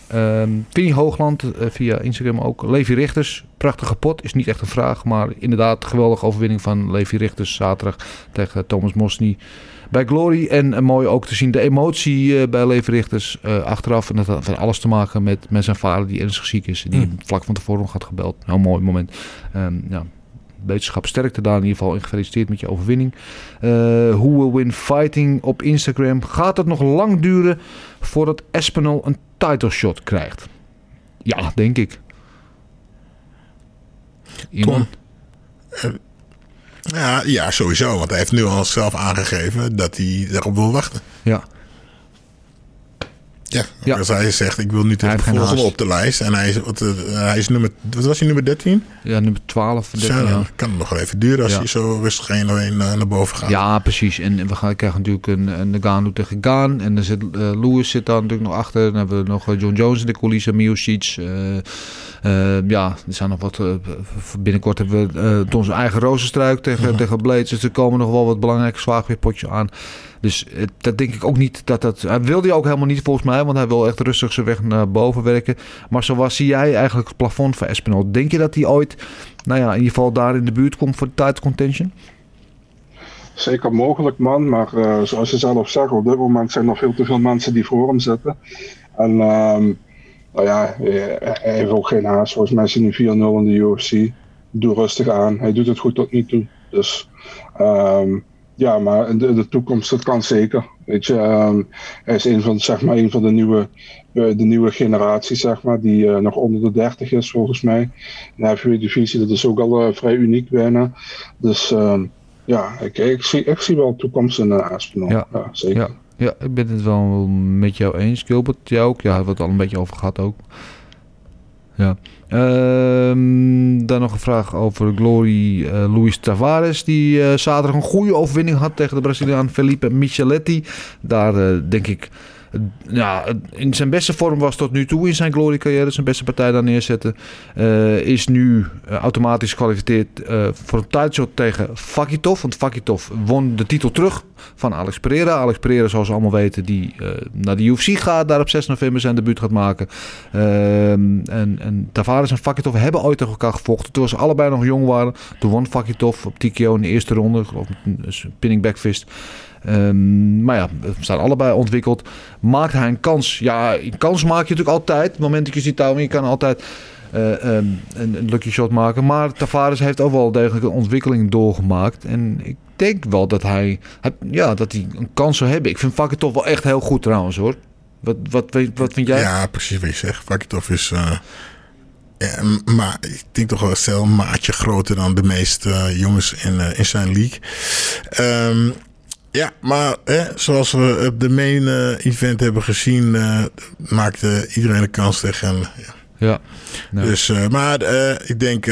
Vinnie Hoogland via Instagram ook. Levi Richters, prachtige pot. Is niet echt een vraag, maar inderdaad geweldige overwinning van Levi Richters zaterdag tegen Thomas Mosny bij Glory. En uh, mooi ook te zien de emotie uh, bij Levi Richters uh, achteraf. En dat had van alles te maken met, met zijn vader die ernstig ziek is. Die mm. vlak van tevoren had gebeld. Heel mooi moment. Um, ja, wetenschap sterkte daar in ieder geval. En gefeliciteerd met je overwinning. Who Will Win Fighting op Instagram. Gaat het nog lang duren voordat Espinal een title shot krijgt? Ja, denk ik. Iemand? Tom. Ja, ja, sowieso. Want hij heeft nu al zelf aangegeven dat hij daarop wil wachten. Ja. Ja, ja. als hij zegt, ik wil tegen de volgende op de lijst. En hij is, wat, uh, hij is nummer, wat was hij, nummer 13? Ja, nummer 12. 13, ja, ja. kan het nog wel even duren als ja. hij zo rustig heen en naar, naar boven gaat. Ja, precies. En we gaan, krijgen natuurlijk een, een Nagano tegen Gaan. En dan zit, uh, Lewis zit daar natuurlijk nog achter. Dan hebben we nog John Jones in de coulissen, Miocic. Ja, er zijn nog wat. Binnenkort hebben we onze eigen rozenstruik tegen, tegen Blades. Dus er komen nog wel wat belangrijke zwaargewichtpotjes aan. Dus dat denk ik ook niet dat dat. Hij wilde ook helemaal niet volgens mij, want hij wil echt rustig zijn weg naar boven werken. Maar zoals zie jij eigenlijk het plafond van Espinal? Denk je dat hij ooit, nou ja, in ieder geval daar in de buurt komt voor de title contention? zeker mogelijk, man. Maar eh, zoals je zelf zegt, op dit moment zijn er veel te veel mensen die voor hem zitten. En ehm, nou ja, hij heeft ook geen haast. Volgens mij is hij nu 4-0 in de UFC. Doe rustig aan. Hij doet het goed tot nu toe. Dus ehm, ja, maar de, toekomst, dat kan zeker. Weet je, ehm, hij is een van, zeg maar, een van de nieuwe, eh, de nieuwe generatie, zeg maar, die eh, nog onder de 30 is, volgens mij. De heavyweight divisie, dat is ook al eh, vrij uniek bijna. Dus ehm, ja, ik, ik, zie, ik zie wel toekomst in uh, Aspinall. Ja. Ja, zeker. Ja, ja, ik ben het wel met jou eens. Gilbert, jij ook? Ja, hebben we het al een beetje over gehad ook. Ja. Ehm, dan nog een vraag over Glory eh, Luis Tavares. Die eh, zaterdag een goede overwinning had tegen de Braziliaan Felipe Micheletti. Daar eh, denk ik... ja, in zijn beste vorm was tot nu toe in zijn glory carrière zijn beste partij daar neerzetten. Eh, is nu eh, automatisch gekwalificeerd eh, voor een titleshot tegen Fakitov. Want Fakitov won de titel terug van Alex Pereira. Alex Pereira, zoals we allemaal weten, die naar de UFC gaat. Daar op 6 november zijn debuut gaat maken. Ehm, en, en Tavares en Fakitov hebben ooit tegen elkaar gevochten. Toen ze allebei nog jong waren. Toen won Fakitov op TKO in de eerste ronde. Ik geloof met een spinning backfist. Ehm, maar ja, we staan allebei ontwikkeld. Maakt hij een kans? Ja, een kans maak je natuurlijk altijd. Het moment dat je ziet houden, je kan altijd eh, ehm, een, een lucky shot maken. Maar Tavares heeft ook wel degelijk een ontwikkeling doorgemaakt. En ik denk wel dat hij, ja, dat hij een kans zou hebben. Ik vind Vakken toch wel echt heel goed trouwens hoor. Wat, wat, wat, vind jij? Ja, precies wat je zegt. Vakitov is... eh, maar ik denk toch wel een maatje groter dan de meeste eh, jongens in, in zijn league. Ehm, ja, maar hè, zoals we op de main eh, event hebben gezien, eh, maakte iedereen een kans tegen hem. Ja. Ja. Dus, eh, maar ik denk,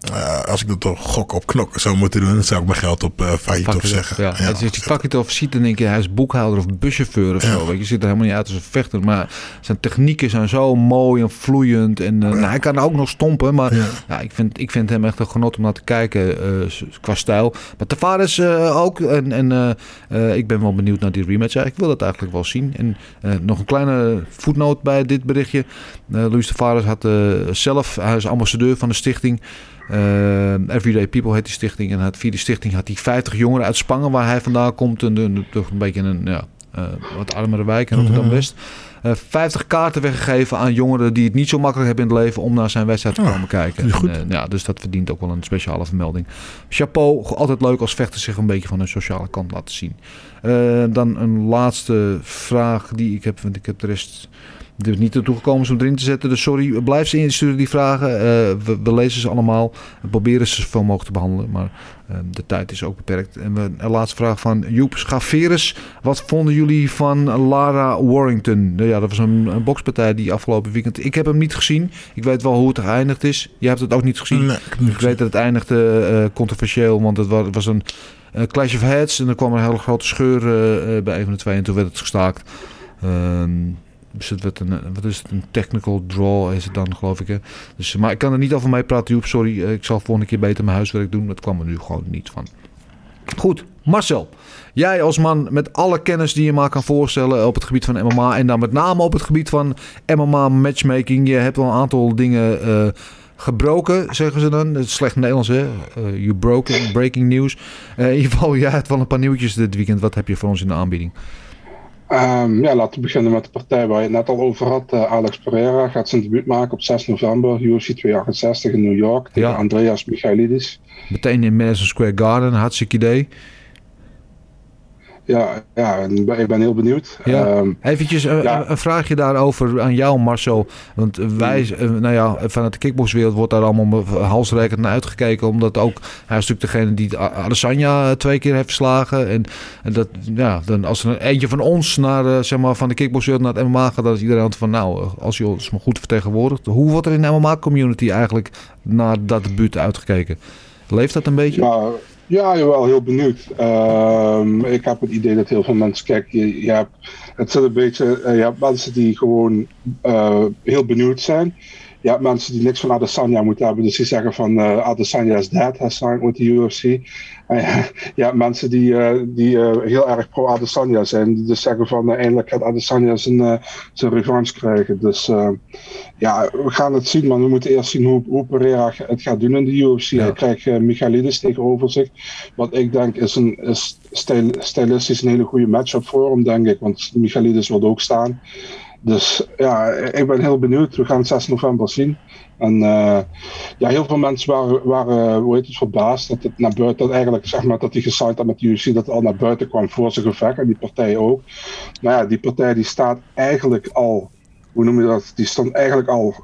eh, eh, als ik dat toch gok op knokken zou moeten doen, dan zou ik mijn geld op uh, Vakitov Vakitov, zeggen. Ja. Als je Vakitov ziet, dan denk je, hij is boekhouder of buschauffeur of zo. Weet je, ziet er helemaal niet uit als een vechter. Maar zijn technieken zijn zo mooi en vloeiend. En eh, nou, hij kan ook nog stompen. Maar ja. Ja. ik, vind, ik vind hem echt een genot om naar te kijken eh, qua stijl. Maar Tavares eh, ook. En, en eh, eh, ik ben wel benieuwd naar die rematch. Ja, ik wil dat eigenlijk wel zien. En eh, nog een kleine voetnoot bij dit berichtje. Eh Luis Tavares had eh, zelf, hij is ambassadeur van de stichting. Eh, Everyday People heet die stichting. En had, via die stichting had hij 50 jongeren uit Spangen, waar hij vandaan komt. En een, toch een beetje een ja, eh, wat armere wijk in Rotterdam-West. Eh 50 kaarten weggegeven aan jongeren die het niet zo makkelijk hebben in het leven om naar zijn wedstrijd te Ja, komen kijken. is goed. En, eh, ja, dus dat verdient ook wel een speciale vermelding. Chapeau, altijd leuk als vechters zich een beetje van hun sociale kant laten zien. Eh, dan een laatste vraag die ik heb, want ik heb de rest er is niet naartoe gekomen om erin te zetten. Dus sorry, blijf ze insturen die vragen. Eh, we, we lezen ze allemaal. We proberen ze zoveel mogelijk te behandelen. Maar eh, de tijd is ook beperkt. En we, een laatste vraag van Joep Schaveris. Wat vonden jullie van Lara Warrington? Nou ja, dat was een, een bokspartij die afgelopen weekend... Ik heb hem niet gezien. Ik weet wel hoe het geëindigd is. Jij hebt het ook niet gezien. Nee, ik niet Ik weet dat het eindigde eh, controversieel, want het wa- het was een clash of heads en er kwam een hele grote scheur bij een van de twee en toen werd het gestaakt. Ehm, dus het werd een, eh, wat is het, een technical draw is het dan, geloof ik. Hè? Dus, maar ik kan er niet over mee praten, Joep, sorry. Eh, ik zal volgende keer beter mijn huiswerk doen, dat kwam er nu gewoon niet van. Goed, Marcel. Jij als man met alle kennis die je maar kan voorstellen op het gebied van MMA. En dan met name op het gebied van MMA matchmaking. Je hebt wel een aantal dingen eh, gebroken, zeggen ze dan. Het is slecht Nederlands, hè? Eh, you broken, breaking news. Eh, in ieder geval, jij hebt wel een paar nieuwtjes dit weekend. Wat heb je voor ons in de aanbieding? Ehm, ja, laten we beginnen met de partij waar je het net al over had. Eh, Alex Pereira gaat zijn debuut maken op 6 november, UFC 268 in New York, tegen Ja. Andreas Michailidis. Meteen in Madison Square Garden, hartstikke idee. Ja, ja ik ben heel benieuwd. Ja. Ehm, Eventjes een, Ja. een vraagje daarover aan jou, Marcel. Want wij, eh, nou ja, vanuit de kickboxwereld wordt daar allemaal halsrekend naar uitgekeken. Omdat ook, hij is natuurlijk degene die A- Adesanya eh, twee keer heeft verslagen. En, en dat, ja, dan als er een eentje van ons naar, eh, zeg maar, van de kickboxwereld naar het MMA gaat, dan is iedereen van, nou, eh, als je ons maar goed vertegenwoordigt. Hoe wordt er in de MMA-community eigenlijk naar dat debuut uitgekeken? Leeft dat een beetje? Nou, ja, jawel, heel benieuwd. Ehm, ik heb het idee dat heel veel mensen, kijk, je, hebt, het zit een beetje, eh, je mensen die gewoon eh, heel benieuwd zijn. Je hebt mensen die niks van Adesanya moeten hebben, dus die zeggen van eh, Adesanya is dead, has signed with the UFC. En je hebt mensen die, eh, die eh, heel erg pro Adesanya zijn, die dus zeggen van eh, eindelijk gaat Adesanya zijn, eh, zijn revanche krijgen. Dus eh, ja, we gaan het zien, maar we moeten eerst zien hoe, hoe Pereira het gaat doen in de UFC. Hij krijgt uh, Michailidis tegenover zich, wat ik denk is, een, is stijl, stilistisch een hele goede matchup voor hem, denk ik, want Michailidis wil ook staan. Dus ja, ik ben heel benieuwd. We gaan het 6 november zien. En eh, ja, heel veel mensen waren, waren hoe heet het, verbaasd dat het naar buiten, dat eigenlijk zeg maar dat hij gesigned had met de UFC, dat het al naar buiten kwam voor zijn gevecht en die partij ook. Maar ja, die partij die staat eigenlijk al, hoe noem je dat, die stond eigenlijk al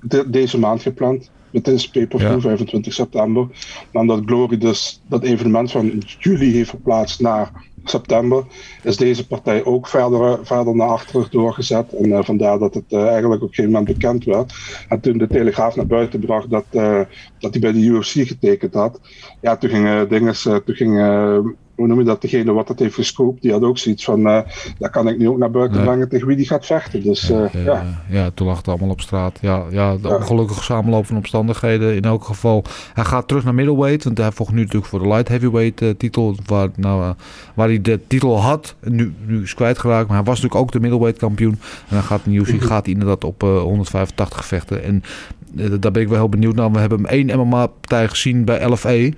de- deze maand gepland. Het is pay-per-view, Ja. 25 september. Maar omdat Glory dus dat evenement van juli heeft verplaatst naar september, is deze partij ook verder, verder naar achteren doorgezet. En eh, vandaar dat het eh, eigenlijk op een gegeven moment bekend werd. En toen de Telegraaf naar buiten bracht dat, eh, dat hij bij de UFC getekend had, ja, toen ging eh, dinges, eh, toen ging, eh, hoe noem je dat, degene wat dat heeft gescoopt, die had ook zoiets van, eh dat kan ik nu ook naar buiten Nee. brengen tegen wie die gaat vechten. Dus eh, Eh, ja. ja, toen lag het allemaal op straat. Ja, ja de ongelukkige samenloop van omstandigheden. In elk geval, hij gaat terug naar middleweight. Want hij vocht nu natuurlijk voor de light heavyweight eh, titel. Waar, nou, waar hij de titel had. Nu, nu is kwijtgeraakt. Maar hij was natuurlijk ook de middleweight kampioen. En dan gaat UFC gaat hij inderdaad op eh, 185 vechten. En daar ben ik wel heel benieuwd naar. We hebben hem één MMA-partij gezien bij LFE.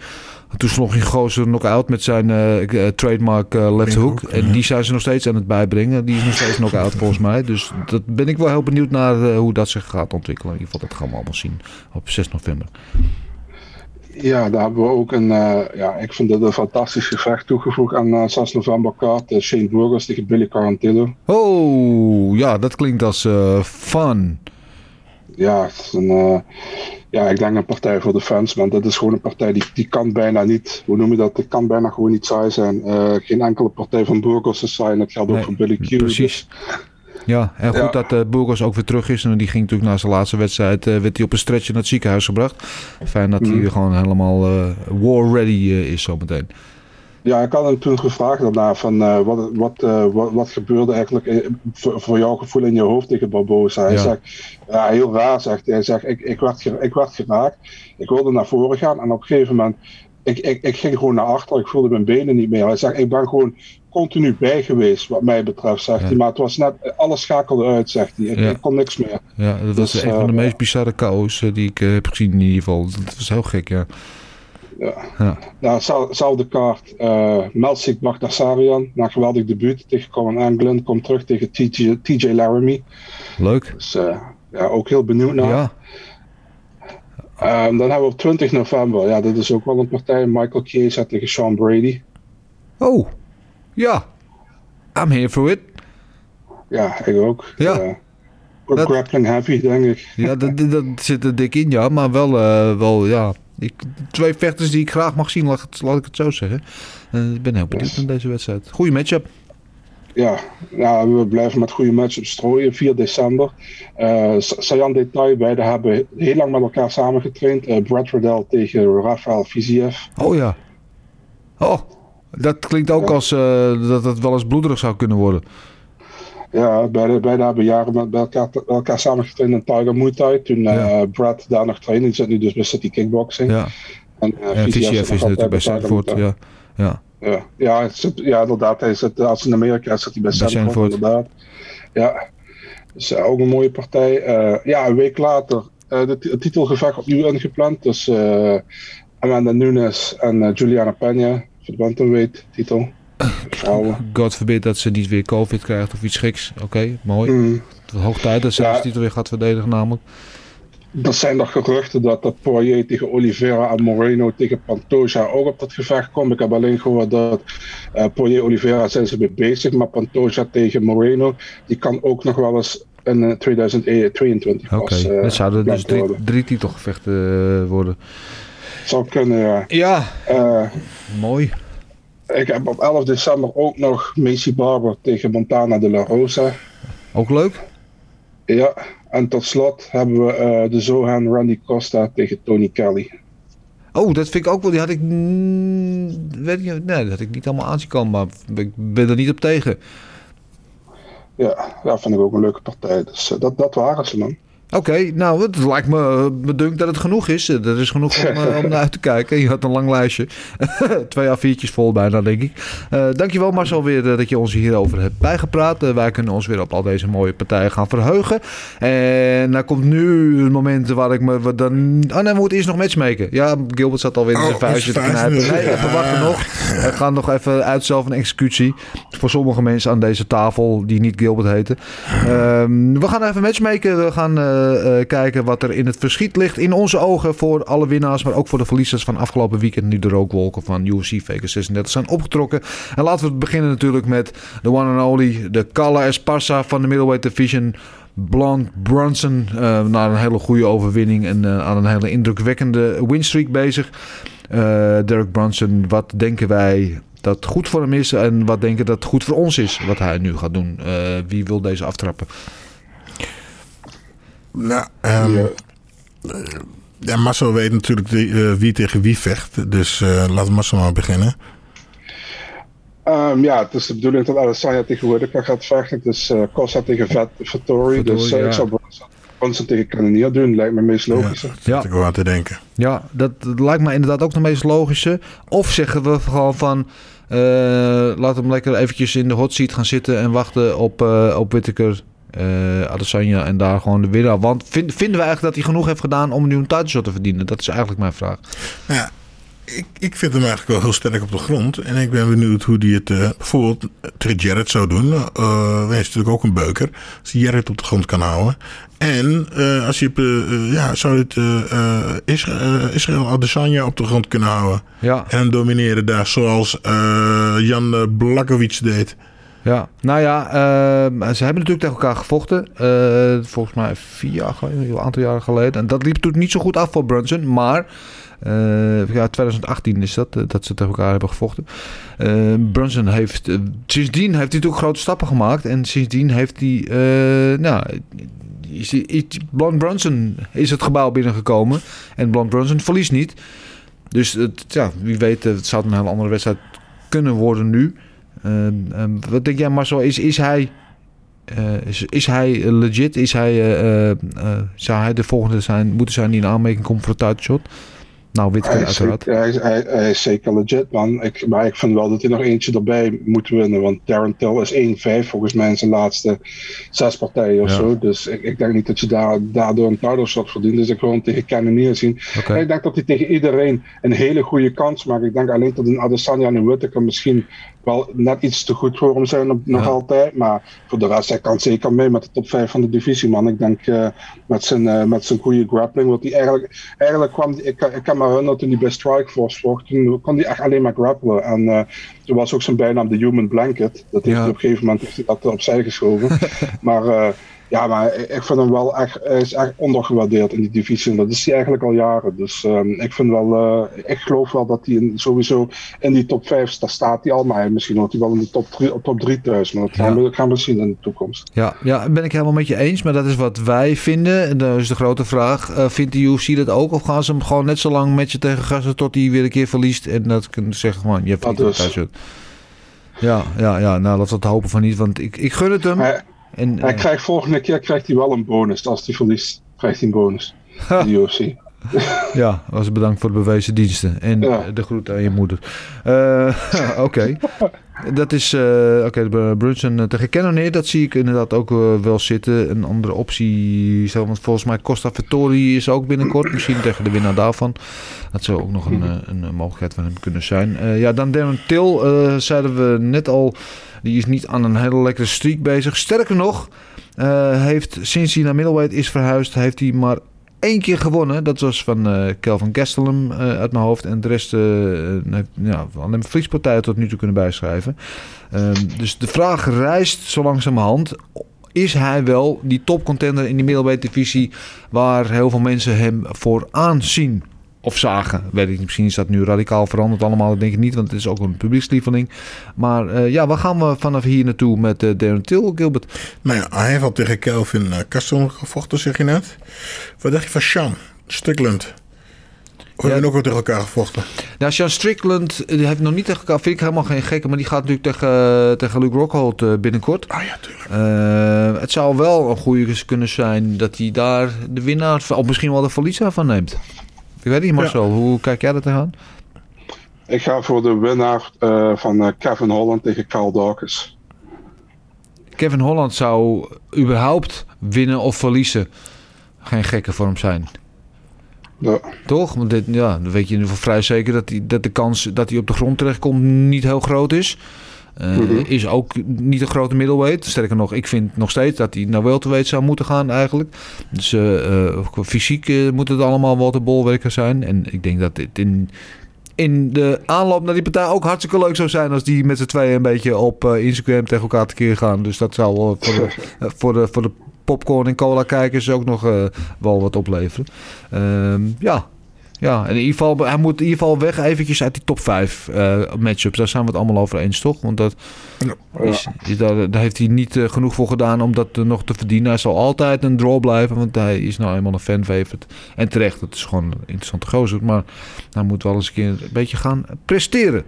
Toen sloeg hij gozer knock-out met zijn eh, eh, trademark eh, left hook. En die zijn ze nog steeds aan het bijbrengen. Die is nog steeds knock-out volgens mij. Dus dat ben ik wel heel benieuwd naar eh, hoe dat zich gaat ontwikkelen. In ieder geval, dat gaan we allemaal zien op 6 november. Ja, daar hebben we ook een, eh, ja, ik vind het een fantastisch gevecht toegevoegd aan eh 6 november kaart. Shane Burgos tegen Billy Carantillo. Oh, ja, dat klinkt als eh, fun. Ja, het is een, eh, ja, ik denk een partij voor de fans, want dat is gewoon een partij die, die kan bijna niet, hoe noem je dat, die kan bijna gewoon niet saai zijn. Eh, geen enkele partij van Burgos is saai en dat geldt ook voor Billy Q. precies. Ja, en goed Ja. dat eh Burgos ook weer terug is. En die ging natuurlijk na zijn laatste wedstrijd... werd hij op een stretcher naar het ziekenhuis gebracht. Fijn dat hij Mhm. gewoon helemaal war ready is zometeen. Ja, ik had toen gevraagd daarna van eh, wat, wat, eh, wat, wat gebeurde eigenlijk voor, voor jouw gevoel in je hoofd tegen Barbosa. Hij Ja. zegt, ja, heel raar zegt hij. Hij zegt, ik, ik, werd, ik werd geraakt, ik wilde naar voren gaan en op een gegeven moment, ik, ik, ik ging gewoon naar achter, ik voelde mijn benen niet meer. Hij zegt, ik ben gewoon continu bij geweest wat mij betreft, zegt Ja. hij. Maar het was net, alles schakelde uit, zegt hij. Ik, Ja. ik kon niks meer. Ja, dat was Dus, een van de eh, meest bizarre eh, die ik heb gezien in ieder geval. Dat was heel gek, ja. Ja. Ja. Nou, zel- zelfde kaart. eh Melsik Bagdasarian, na geweldig debuut tegen Colin Anglin, komt terug tegen TJ, TJ Laramie. Leuk. Dus eh, ja, ook heel benieuwd naar. Ja, Ehm, dan hebben we op 20 november, ja, dit is ook wel een partij, Michael Chiesa tegen Sean Brady. Oh, ja. I'm here for it. Ja, ik ook. Ja. Eh, ook Dat- grappling heavy, denk ik. Ja, dat, dat, dat zit er dik in, ja. Maar wel, eh, wel ja. Ik, twee vechters die ik graag mag zien, laat, ik het- laat ik het zo zeggen. Eh, ik ben heel benieuwd naar deze wedstrijd. Goeie matchup. Ja, ja, we blijven met goede matchups strooien. 4 december. Eh S- Sayan Detail, beide hebben heel lang met elkaar samengetraind. Eh Brad Riddell tegen Rafael Fiziev. Oh ja. Oh, dat klinkt ook Ja. als eh, dat het wel eens bloederig zou kunnen worden. Ja, beide, beide hebben jaren met bij elkaar, bij elkaar samengetraind in Tiger Muay Thai. Toen eh, Ja. Brad daar nog trainde. Die zit nu dus bij City Kickboxing. Ja, En uh, is natuurlijk bij Sanford. Ja. Ja. Ja, ja, zit, ja, inderdaad. Hij zit, als hij in Amerika zit hij bij Sanford, inderdaad. Ja, dus eh, ook een mooie partij. Eh, ja, een week later eh de het titelgevecht opnieuw ingepland. Dus eh Amanda Nunes en eh, Juliana Peña voor de bantamweight titel. God forbid dat ze niet weer COVID krijgt of iets geks. Oké, mooi. Mm. Hoog tijd dat ze Ja. de titel weer gaat verdedigen namelijk. Er zijn nog geruchten dat, dat Poirier tegen Oliveira en Moreno tegen Pantoja ook op dat gevecht komt. Ik heb alleen gehoord dat eh Poirier Oliveira zijn ze mee bezig, maar Pantoja tegen Moreno, die kan ook nog wel eens in eh, 2022 Oké, eh, dat zouden dus drie, drie titelgevechten worden. Zou kunnen, ja. Ja, mooi. Ik heb op 11 december ook nog Macy Barber tegen Montana de la Rosa. Ook leuk? Ja, en tot slot hebben we eh, de Zohan Randy Costa tegen Tony Kelly. Oh, dat vind ik ook wel. Die had ik. weet ik, nee, dat had ik niet allemaal aanzien komen, maar ik ben er niet op tegen. Ja, dat vind ik ook een leuke partij. Dus eh, dat, dat waren ze, man. Oké, nou, het lijkt me bedunkt dat het genoeg is. Er is genoeg om, uh, om naar uit te kijken. Je had een lang lijstje. Twee A4'tjes vol bijna, denk ik. Uh, dankjewel Marcel weer dat je ons hierover hebt bijgepraat. wij kunnen ons weer op al deze mooie partijen gaan verheugen. En dan komt nu het moment waar ik me dan... Oh nee, we moeten eerst nog matchmaken. Ja, Gilbert zat alweer in zijn oh, vuistje te knijpen. Nee, even wachten nog. We gaan nog even uitstel van executie. Voor sommige mensen aan deze tafel die niet Gilbert heten. Ehm, we gaan even matchmaken. We gaan kijken wat er in het verschiet ligt. In onze ogen voor alle winnaars, maar ook voor de verliezers van afgelopen weekend. Nu de rookwolken van UFC Vegas 36 zijn opgetrokken. En laten we beginnen natuurlijk met de one and only. De Kala Esparza van de middleweight division. Blond Brunson uh, na een hele goede overwinning en aan een hele indrukwekkende winstreak bezig. Uh, Derek Brunson, wat denken wij dat goed voor hem is en wat denken dat goed voor ons is wat hij nu gaat doen? wie wil deze aftrappen? Nou, um, ja. ja, Marcel weet natuurlijk de, wie tegen wie vecht. Dus laat Marcel maar beginnen. Um, ja, het is de bedoeling dat Adesanya tegenwoordig gaat vechten. Het is uh, Costa tegen Vet, Vettori. Dus uh, ja. ik zou Bronson tegen Cannonier doen. Lijkt me het meest logische. Ja, ja. ik wel aan te denken. Ja, dat, lijkt me inderdaad ook de meest logische. Of zeggen we gewoon van... Uh, laat hem lekker eventjes in de hot seat gaan zitten... en wachten op, uh, op Whittaker, uh, Adesanya... en daar gewoon de winnaar. Want vind, vinden we eigenlijk dat hij genoeg heeft gedaan... om nu een title shot te verdienen? Dat is eigenlijk mijn vraag. Ja, ik, ik vind hem eigenlijk wel heel sterk op de grond. En ik ben benieuwd hoe hij het uh, bijvoorbeeld tegen Jared zou doen. Uh, hij is natuurlijk ook een beuker. Als hij Jared op de grond kan houden. En uh, als je, ja, zou het Israël, Israël Adesanya op de grond kunnen houden. Ja. En hem domineren daar zoals Jan Blakovic deed. Ja, nou ja, ze hebben natuurlijk tegen elkaar gevochten. volgens mij vier jaar geleden, een aantal jaren geleden. En dat liep toen niet zo goed af voor Brunson. Maar uh, ja, 2018 is dat, uh, dat ze tegen elkaar hebben gevochten. Uh, Brunson heeft, sindsdien heeft hij natuurlijk grote stappen gemaakt. En sindsdien heeft hij, nou, Blond Brunson is het gebouw binnengekomen. En Blond Brunson verliest niet. Dus het, ja, wie weet, het zou een hele andere wedstrijd kunnen worden nu. Um, wat denk jij Marcel, is, is hij... is, is hij legit? Is hij, zou hij de volgende zijn, moeten zijn die in aanmerking komt voor een shot? Nou, Witke hij uiteraard. Zeker, hij, hij, hij, is zeker legit, man. Ik, maar ik vind wel dat hij nog eentje erbij moet winnen. Want Darren Till is 1-5 volgens mij in zijn laatste zes partijen of zo. Dus ik, ik, denk niet dat je daar, daardoor een title shot verdient. Dus ik wil hem tegen Cannonier zien. Okay. Ik denk dat hij tegen iedereen een hele goede kans maakt. Ik denk alleen dat een Adesanya en een Whittaker misschien wel net iets te goed voor hem zijn op, nog altijd. Maar voor de rest, hij kan zeker mee met de top 5 van de divisie, man. Ik denk uh, met, zijn, uh, met zijn goede grappling. Want hij eigenlijk, eigenlijk kwam, ik, ik kan me herinneren toen hij bij Strikeforce vocht. Toen kon hij echt alleen maar grappelen. En uh, toen was ook zijn bijnaam de Human Blanket. Dat heeft ja. op een gegeven moment heeft hij dat opzij geschoven. maar ja, maar ik vind hem wel echt, hij is echt ondergewaardeerd in die divisie. En dat is hij eigenlijk al jaren. Dus um, ik vind wel, uh, ik geloof wel dat hij sowieso in die top 5, daar staat hij al. Maar misschien wordt hij wel in de top 3, top 3 thuis. Maar dat gaan, ja. we, gaan we zien in de toekomst. Ja, ja, ben ik helemaal met je eens. Maar dat is wat wij vinden. En dat is de grote vraag. Uh, vindt de UFC dat ook? Of gaan ze hem gewoon net zo lang met je tegen gasten tot hij weer een keer verliest? En dat kunnen zeggen gewoon, je hebt niet dus. Ja, ja, ja, nou laten we het hopen van niet. Want ik, ik gun het hem. Maar, en, hij uh, krijgt volgende keer krijgt hij wel een bonus. Als hij verliest, krijgt hij een bonus. De UFC. ja, was bedankt voor de bewezen diensten. En ja. de groet aan je moeder. Uh, Oké. Okay. Dat is, uh, oké, okay, Brunson tegen Cannonier, dat zie ik inderdaad ook uh, wel zitten. Een andere optie, zo, want volgens mij Costa Vittori is ook binnenkort. Misschien tegen de winnaar daarvan. Dat zou ook nog een, een, een mogelijkheid van hem kunnen zijn. ja, dan Darren Till, zeiden we net al... Die is niet aan een hele lekkere streak bezig. Sterker nog, uh, heeft sinds hij naar middleweight is verhuisd, heeft hij maar één keer gewonnen. Dat was van uh, Kelvin Gastelum uh, uit mijn hoofd. En de rest heeft ja, alleen tot nu toe kunnen bijschrijven. Ehm, dus de vraag rijst zo langzamerhand. Is hij wel die topcontender in die middleweight divisie waar heel veel mensen hem voor aanzien? Of zagen, weet ik niet. Misschien is dat nu radicaal veranderd allemaal, dat denk ik niet. Want het is ook een publiekslieveling. Maar uh, ja, waar gaan we vanaf hier naartoe met uh, Darren Till, Gilbert? Nou ja, hij heeft al tegen Kelvin uh, gevochten, zeg je net. Wat dacht je van Sean Strickland? We hebben ook wel tegen elkaar gevochten. Nou, Sean Strickland die heeft nog niet tegen elkaar. Vind ik helemaal geen gekke, maar die gaat natuurlijk tegen, tegen Luke Rockhold eh, binnenkort. Ah ja, tuurlijk. Eh, het zou wel een goede kunnen zijn dat hij daar de winnaar, of misschien wel de verliezer van neemt. Ik weet niet, Marcel, hoe kijk jij dat aan? Ik ga voor de winnaar eh, van eh, Kevin Holland tegen Carl Dawkins. Kevin Holland zou überhaupt winnen of verliezen. Geen gekke voor hem zijn. Ja. Toch? Want dit, ja, dan weet je in ieder geval vrij zeker dat, die, dat de kans dat hij op de grond terechtkomt niet heel groot is. Eh, Is ook niet een grote middleweight. Sterker nog, ik vind nog steeds dat hij naar welterweight zou moeten gaan eigenlijk. Dus eh, eh, fysiek moet het allemaal wel de bolwerker zijn. En ik denk dat dit in, in de aanloop naar die partij ook hartstikke leuk zou zijn... als die met z'n tweeën een beetje op Instagram tegen elkaar tekeer gaan. Dus dat zou voor de, voor de, voor de popcorn en cola kijkers ook nog wel wat opleveren. Ehm, ja, ja, in ieder geval, hij moet in ieder geval weg eventjes uit die top 5 eh, matchups. Daar zijn we het allemaal over eens, toch? Want dat is, is daar, daar heeft hij niet eh, genoeg voor gedaan om dat eh, nog te verdienen. Hij zal altijd een draw blijven, want hij is nou eenmaal een fan favorite. En terecht, het is gewoon een interessante gozer. Maar hij moet wel eens een keer een beetje gaan presteren.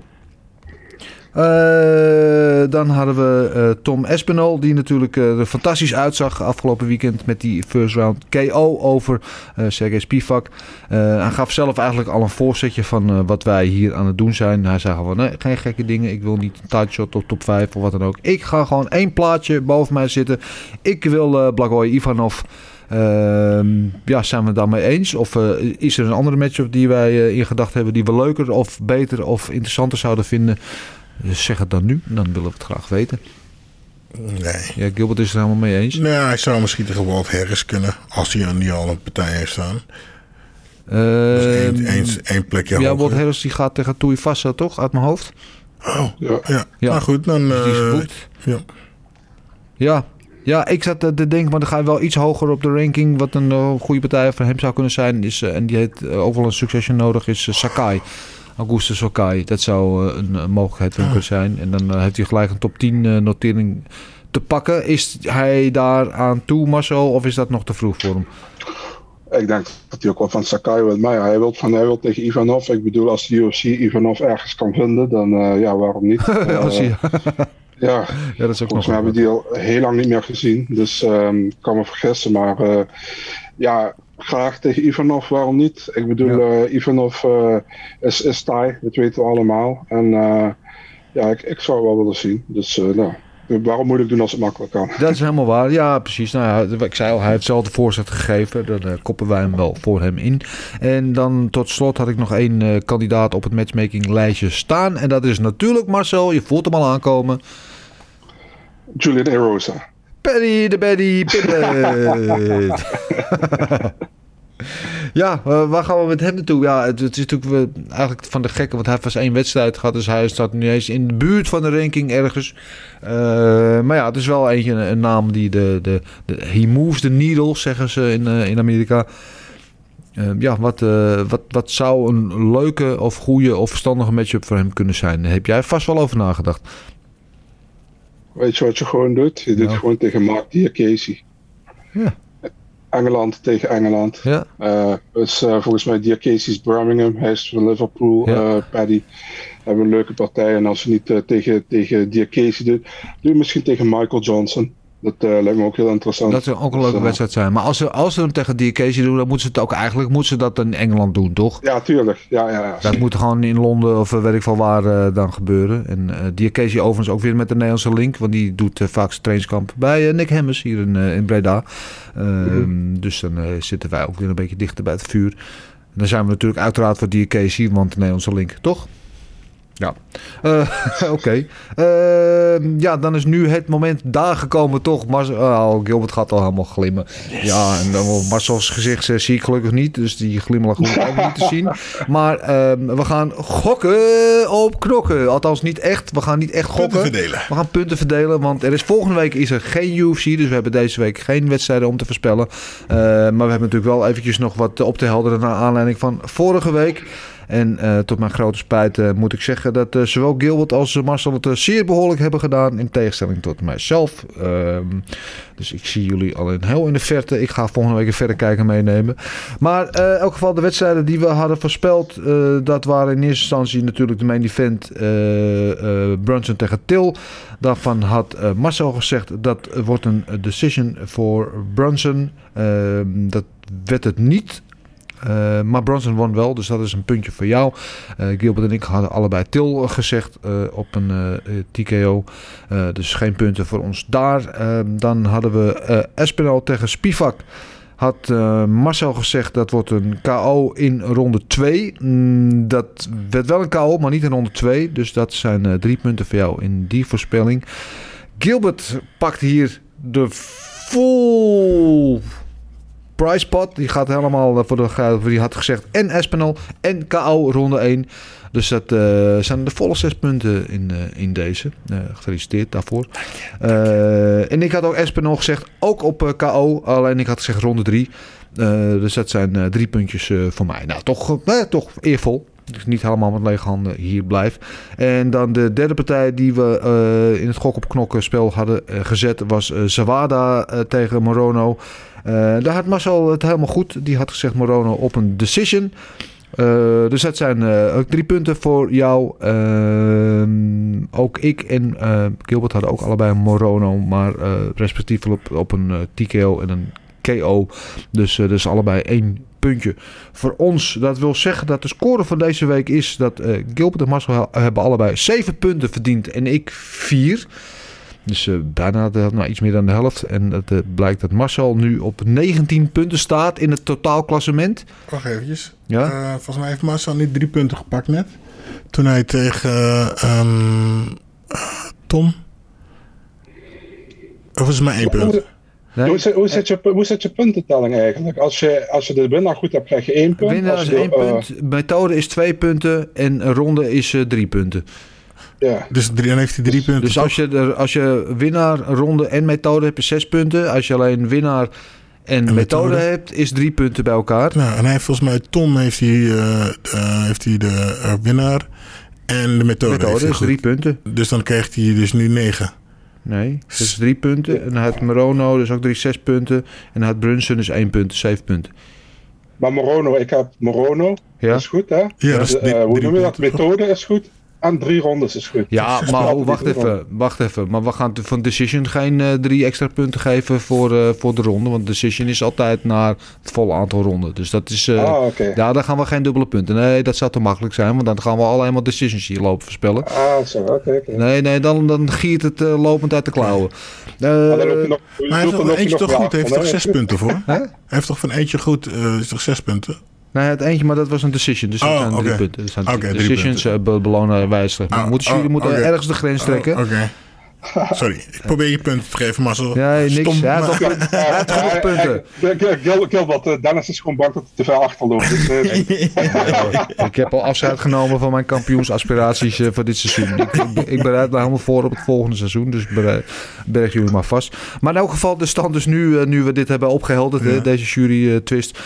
Eh, dan hadden we eh, Tom Espinol, die natuurlijk eh, er fantastisch uitzag afgelopen weekend met die first round KO over Sergej Spivak. Hij gaf zelf eigenlijk al een voorzetje van wat wij hier aan het doen zijn. Hij zei gewoon, nee, geen gekke dingen. Ik wil niet een titleshot op top 5 of wat dan ook. Ik ga gewoon één plaatje boven mij zitten. Ik wil Blagoy Ivanov. Ehm, ja, zijn we het daarmee eens? Of is er een andere matchup die wij eh, in gedachten hebben die we leuker of beter of interessanter zouden vinden? Dus zeg het dan nu, dan willen we het graag weten. Nee. Ja, Gilbert is het er helemaal mee eens. Nou, hij zou misschien tegen Walt Harris kunnen. Als hij er niet al een partij heeft staan. Dus één, Ehm, één, één plekje ja, hoger. Walt Harris die gaat tegen Toei Vassa, toch? Uit mijn hoofd. Oh, Ja. ja. Ja. Nou goed, dan... Dus die is eh, geboekt. ja. Ja. Ja, ik zat te denken, maar dan ga je wel iets hoger op de ranking. Wat een eh, goede partij voor hem zou kunnen zijn. Is, eh, en die heeft ook wel een succession nodig, is Sakai. Augustus Sakai. Dat zou eh, een, een mogelijkheid hem kunnen zijn. En dan eh, heeft hij gelijk een top 10 eh, notering te pakken. Is hij daar aan toe, Marcel? Of is dat nog te vroeg voor hem? Ik denk dat hij ook wel van Sakai wil. Maar ja, hij wil, van, hij wil tegen Ivanov. Ik bedoel, als de UFC Ivanov ergens kan vinden, dan ja, waarom niet? Als hij- ja, ja, dat is ook volgens mij hebben we die al heel lang niet meer gezien. Dus ehm, ik kan me vergissen. Maar ja, graag tegen Ivanov, waarom niet? Ik bedoel, eh, Ivanov eh, is, is Thai, dat weten we allemaal. En eh, ja, ik, ik zou wel willen zien. Dus nou, waarom moet ik doen als het makkelijk kan? Dat is helemaal waar. Ja, precies. Nou ja, ik zei al, hij heeft zelf de voorzet gegeven. Dan koppen wij hem wel voor hem in. En dan tot slot had ik nog één kandidaat op het matchmaking lijstje staan. En dat is natuurlijk Marcel. Je voelt hem al aankomen. Julian Erosa. Paddy de Paddy Pibbit. ja, eh, waar gaan we met hem naartoe? Ja, het, is natuurlijk wel eigenlijk van de gekke, want hij heeft pas één wedstrijd gehad. Dus hij staat nu eens in de buurt van de ranking ergens. Eh, maar ja, het is wel eentje, een, naam die de, de, de... He moves the needle, zeggen ze in, eh, in Amerika. Eh, ja, wat, eh, wat, wat zou een leuke of goede of verstandige matchup voor hem kunnen zijn? Daar heb jij vast wel over nagedacht. Weet je wat je gewoon doet? Je doet Nou. gewoon tegen Mark Diakesi. Ja. Engeland tegen Engeland. Ja, Eh dus eh, volgens mij Diakesi is Birmingham, hij is van Liverpool, Ja. eh, Paddy. Hebben een leuke partij. En als je niet tegen, tegen Diakesi doet, doe je misschien tegen Michael Johnson. Dat eh, lijkt me ook heel interessant. Dat zou ook een Dus, leuke eh, wedstrijd zijn. Maar als ze, als ze hem tegen Diakesi doen, dan moeten ze het ook eigenlijk moeten ze dat in Engeland doen, toch? Ja, tuurlijk. Ja, ja, ja. Dat moet gewoon in Londen of eh, weet ik veel waar dan gebeuren. En Diakesi overigens ook weer met de Nederlandse link. Want die doet vaak zijn trainingskamp bij Nick Hemmers hier in, in Breda. Ehm, Dus dan zitten wij ook weer een beetje dichter bij het vuur. En dan zijn we natuurlijk uiteraard voor Diakesi, want de Nederlandse link, toch? Ja, Eh, oké. Ehm, ja, dan is nu het moment daar gekomen, toch? Mar oh, Gilbert gaat al helemaal glimmen. Ja, en dan Marcel's gezicht eh, zie ik gelukkig niet, dus die glimlach hoef ik ook niet te zien. Maar ehm, we gaan gokken op knokken. Althans, niet echt. We gaan niet echt gokken. Punten verdelen. We gaan punten verdelen, want er is volgende week is er geen UFC, dus we hebben deze week geen wedstrijden om te voorspellen. Eh, maar we hebben natuurlijk wel eventjes nog wat op te helderen naar aanleiding van vorige week. En eh, tot mijn grote spijt eh, moet ik zeggen dat eh, zowel Gilbert als Marcel het zeer behoorlijk hebben gedaan. In tegenstelling tot mijzelf. Ehm, dus ik zie jullie al in heel in de verte. Ik ga volgende week een verder kijken meenemen. Maar in elk geval de wedstrijden die we hadden voorspeld. dat waren in eerste instantie natuurlijk de main event Brunson tegen Til. Daarvan had Marcel gezegd dat wordt een decision voor Brunson. Ehm, dat werd het niet. Eh, maar Bronson won wel, dus dat is een puntje voor jou. Eh, Gilbert en ik hadden allebei Til gezegd eh, op een TKO. Dus geen punten voor ons daar. Eh, dan hadden we Espinal tegen Spivak. Had Marcel gezegd dat wordt een KO in ronde 2. Mm, dat werd wel een KO, maar niet in ronde 2. Dus dat zijn drie punten voor jou in die voorspelling. Gilbert pakt hier de full price pot. Die gaat helemaal eh, voor de Die had gezegd en Espinal en KO ronde 1. Dus dat eh, zijn de volle zes punten in, eh, in deze. Eh, gefeliciteerd daarvoor. En ik had ook Espinal gezegd, ook op KO. Alleen ik had gezegd ronde 3. dus dat zijn drie puntjes voor mij. Nou, toch, toch eervol. Dus niet helemaal met lege handen hier blijf. En dan de derde partij die we eh, in het gok op knokken spel hadden eh, gezet was eh, Zawada tegen Morono. Daar had Marcel het helemaal goed. Die had gezegd Morono op een decision. Dus dat zijn ook drie punten voor jou. Ehm, ook ik en Gilbert hadden ook allebei Morono. Maar respectievelijk op, op een TKO en een KO. Dus, dus allebei één puntje voor ons. Dat wil zeggen dat de score van deze week is dat eh, Gilbert en Marcel he- hebben allebei zeven punten verdiend en ik vier. Dus eh, bijna de, nou, iets meer dan de helft. En het eh, blijkt dat Marcel nu op 19 punten staat in het totaalklassement. Wacht eventjes. Ja? Volgens mij heeft Marcel niet drie punten gepakt net. Toen hij tegen eh, ehm, eh, Tom... Of was het maar één punt? Nee? Hoe, zit, hoe, zit je, hoe zit je puntentelling eigenlijk? Als je, als je de winnaar goed hebt, krijg je één punt. Winnaar is één eh, punt, methode is twee punten en een ronde is eh, drie punten. ja. Dus drie, dan heeft hij drie punten. Dus als je, er, als je winnaar, ronde en methode hebt, is zes punten. Als je alleen winnaar en, En methode, methode? hebt, is drie punten bij elkaar. Nou, en hij heeft volgens mij Tom heeft hij, eh, eh, heeft hij de eh, winnaar en de methode. methode is goed. drie punten. Dus dan krijgt hij dus nu negen. Nee, dat is drie punten. En dan had Morono dus ook drie, zes punten. En dan had Brunson dus één punt, zeven punten. Maar Morono, ik heb Morono. Ja? Dat is goed, hè? Ja, dat is Dus, eh, hoe drie noem je dat? Methode is goed. En drie rondes is goed. Ja, Dus maar oh, wacht even, wacht even. Maar we gaan van Decision geen eh, drie extra punten geven voor, eh, voor de ronde. Want Decision is altijd naar het volle aantal ronden. Dus dat is... eh, Ah. Ja, dan gaan we geen dubbele punten. Nee, dat zou te makkelijk zijn. Want dan gaan we alleen maar Decisions hier lopen voorspellen. Ah, zo, oké. oké. Nee, nee, dan, dan giert het lopend uit de klauwen. Eh, Maar dan loop je nog, Maar hij heeft je eentje nog toch goed? heeft toch zes punten voor? Hè? Hij heeft toch van eentje goed, eh, is toch zes punten? Nee, het eentje, maar dat was een decision. Dus dat Oh, zijn drie punten. Dat zijn drie drie decisions punten. eh, be- belonen wijzig. Ah, moeten, oh, jullie moeten ergens de grens trekken. Sorry, ik probeer je punten te geven, Marcel. Nee, niks. Stom, Ja, maar- toch, hij heeft genoeg punten. Gil- Gil- Gilbert, eh, Dennis is gewoon bang dat hij te ver achterloopt. Dus, eh, Ik heb al afscheid genomen van mijn kampioensaspiraties eh, voor dit seizoen. Ik, ik, ik bereid me helemaal voor op het volgende seizoen. Dus bereid- berg jullie maar vast. Maar in elk geval, de stand is nu, nu we dit hebben opgehelderd, Ja. deze jury-twist.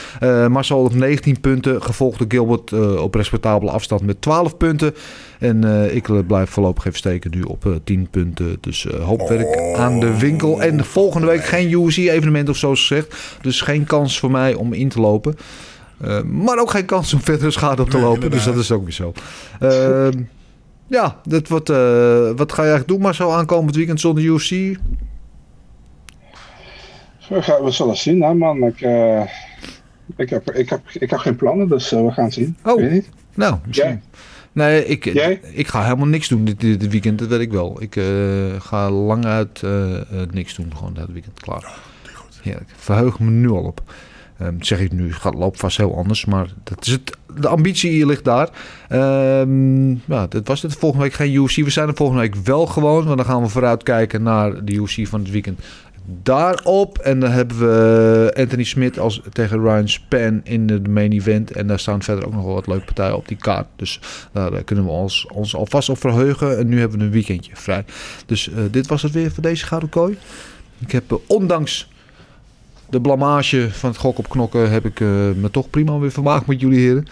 Marcel op 19 punten, gevolgd door Gilbert op respectabele afstand met 12 punten. En eh, ik blijf voorlopig even steken nu op eh, 10 punten. Dus eh, hoop werk aan de winkel. En volgende week geen UFC-evenement of zoals gezegd. Dus geen kans voor mij om in te lopen. Eh, maar ook geen kans om verdere schade op te Nee, lopen. Dus dat is ook weer zo. Ehm, ja, dat wordt, eh, wat ga je eigenlijk doen maar zo aankomend weekend zonder UFC? we, zullen zien, hè, man. Ik, ik, heb, ik, heb, ik heb geen plannen, dus we gaan zien. Oh. Weet niet? Nou, misschien. Nee, ik, Jij? ik ga helemaal niks doen dit, dit weekend. Dat weet ik wel. Ik eh, ga lang uit eh, eh, niks doen. Gewoon dat weekend klaar. Heerlijk. Verheug me nu al op. Ehm, zeg ik nu, het gaat loopt vast heel anders. Maar dat is het, de ambitie ligt daar. Ehm ja, dat was het. Volgende week geen UFC. We zijn er volgende week wel gewoon. Want dan gaan we vooruit kijken naar de UFC van het weekend. Daarop. En dan hebben we Anthony Smith als, tegen Ryan Span in de main event. En daar staan verder ook nog wel wat leuke partijen op die kaart. Dus daar eh, kunnen we ons, ons alvast op verheugen. En nu hebben we een weekendje vrij. Dus eh, dit was het weer voor deze Gouden Kooi. Ik heb eh, ondanks de blamage van het gok op knokken... heb ik eh, me toch prima weer vermaakt met jullie heren.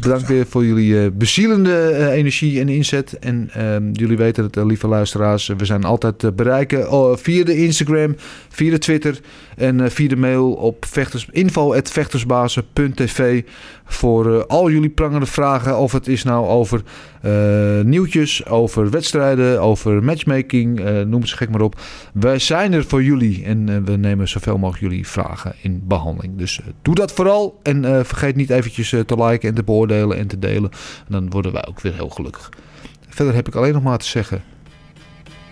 Bedankt weer voor jullie eh, bezielende eh, energie en inzet. En ehm, jullie weten het, eh, lieve luisteraars. We zijn altijd bereiken oh, via de Instagram, via de Twitter en eh, via de mail op vechters, info.vechtersbazen.tv voor eh, al jullie prangende vragen. Of het is nou over eh, nieuwtjes, over wedstrijden, over matchmaking, noem het gek maar op. Wij zijn er voor jullie en we nemen zoveel mogelijk jullie vragen in behandeling. Dus doe dat vooral en vergeet niet eventjes te liken en te beoordelen en te delen. En dan worden wij ook weer heel gelukkig. Verder heb ik alleen nog maar te zeggen.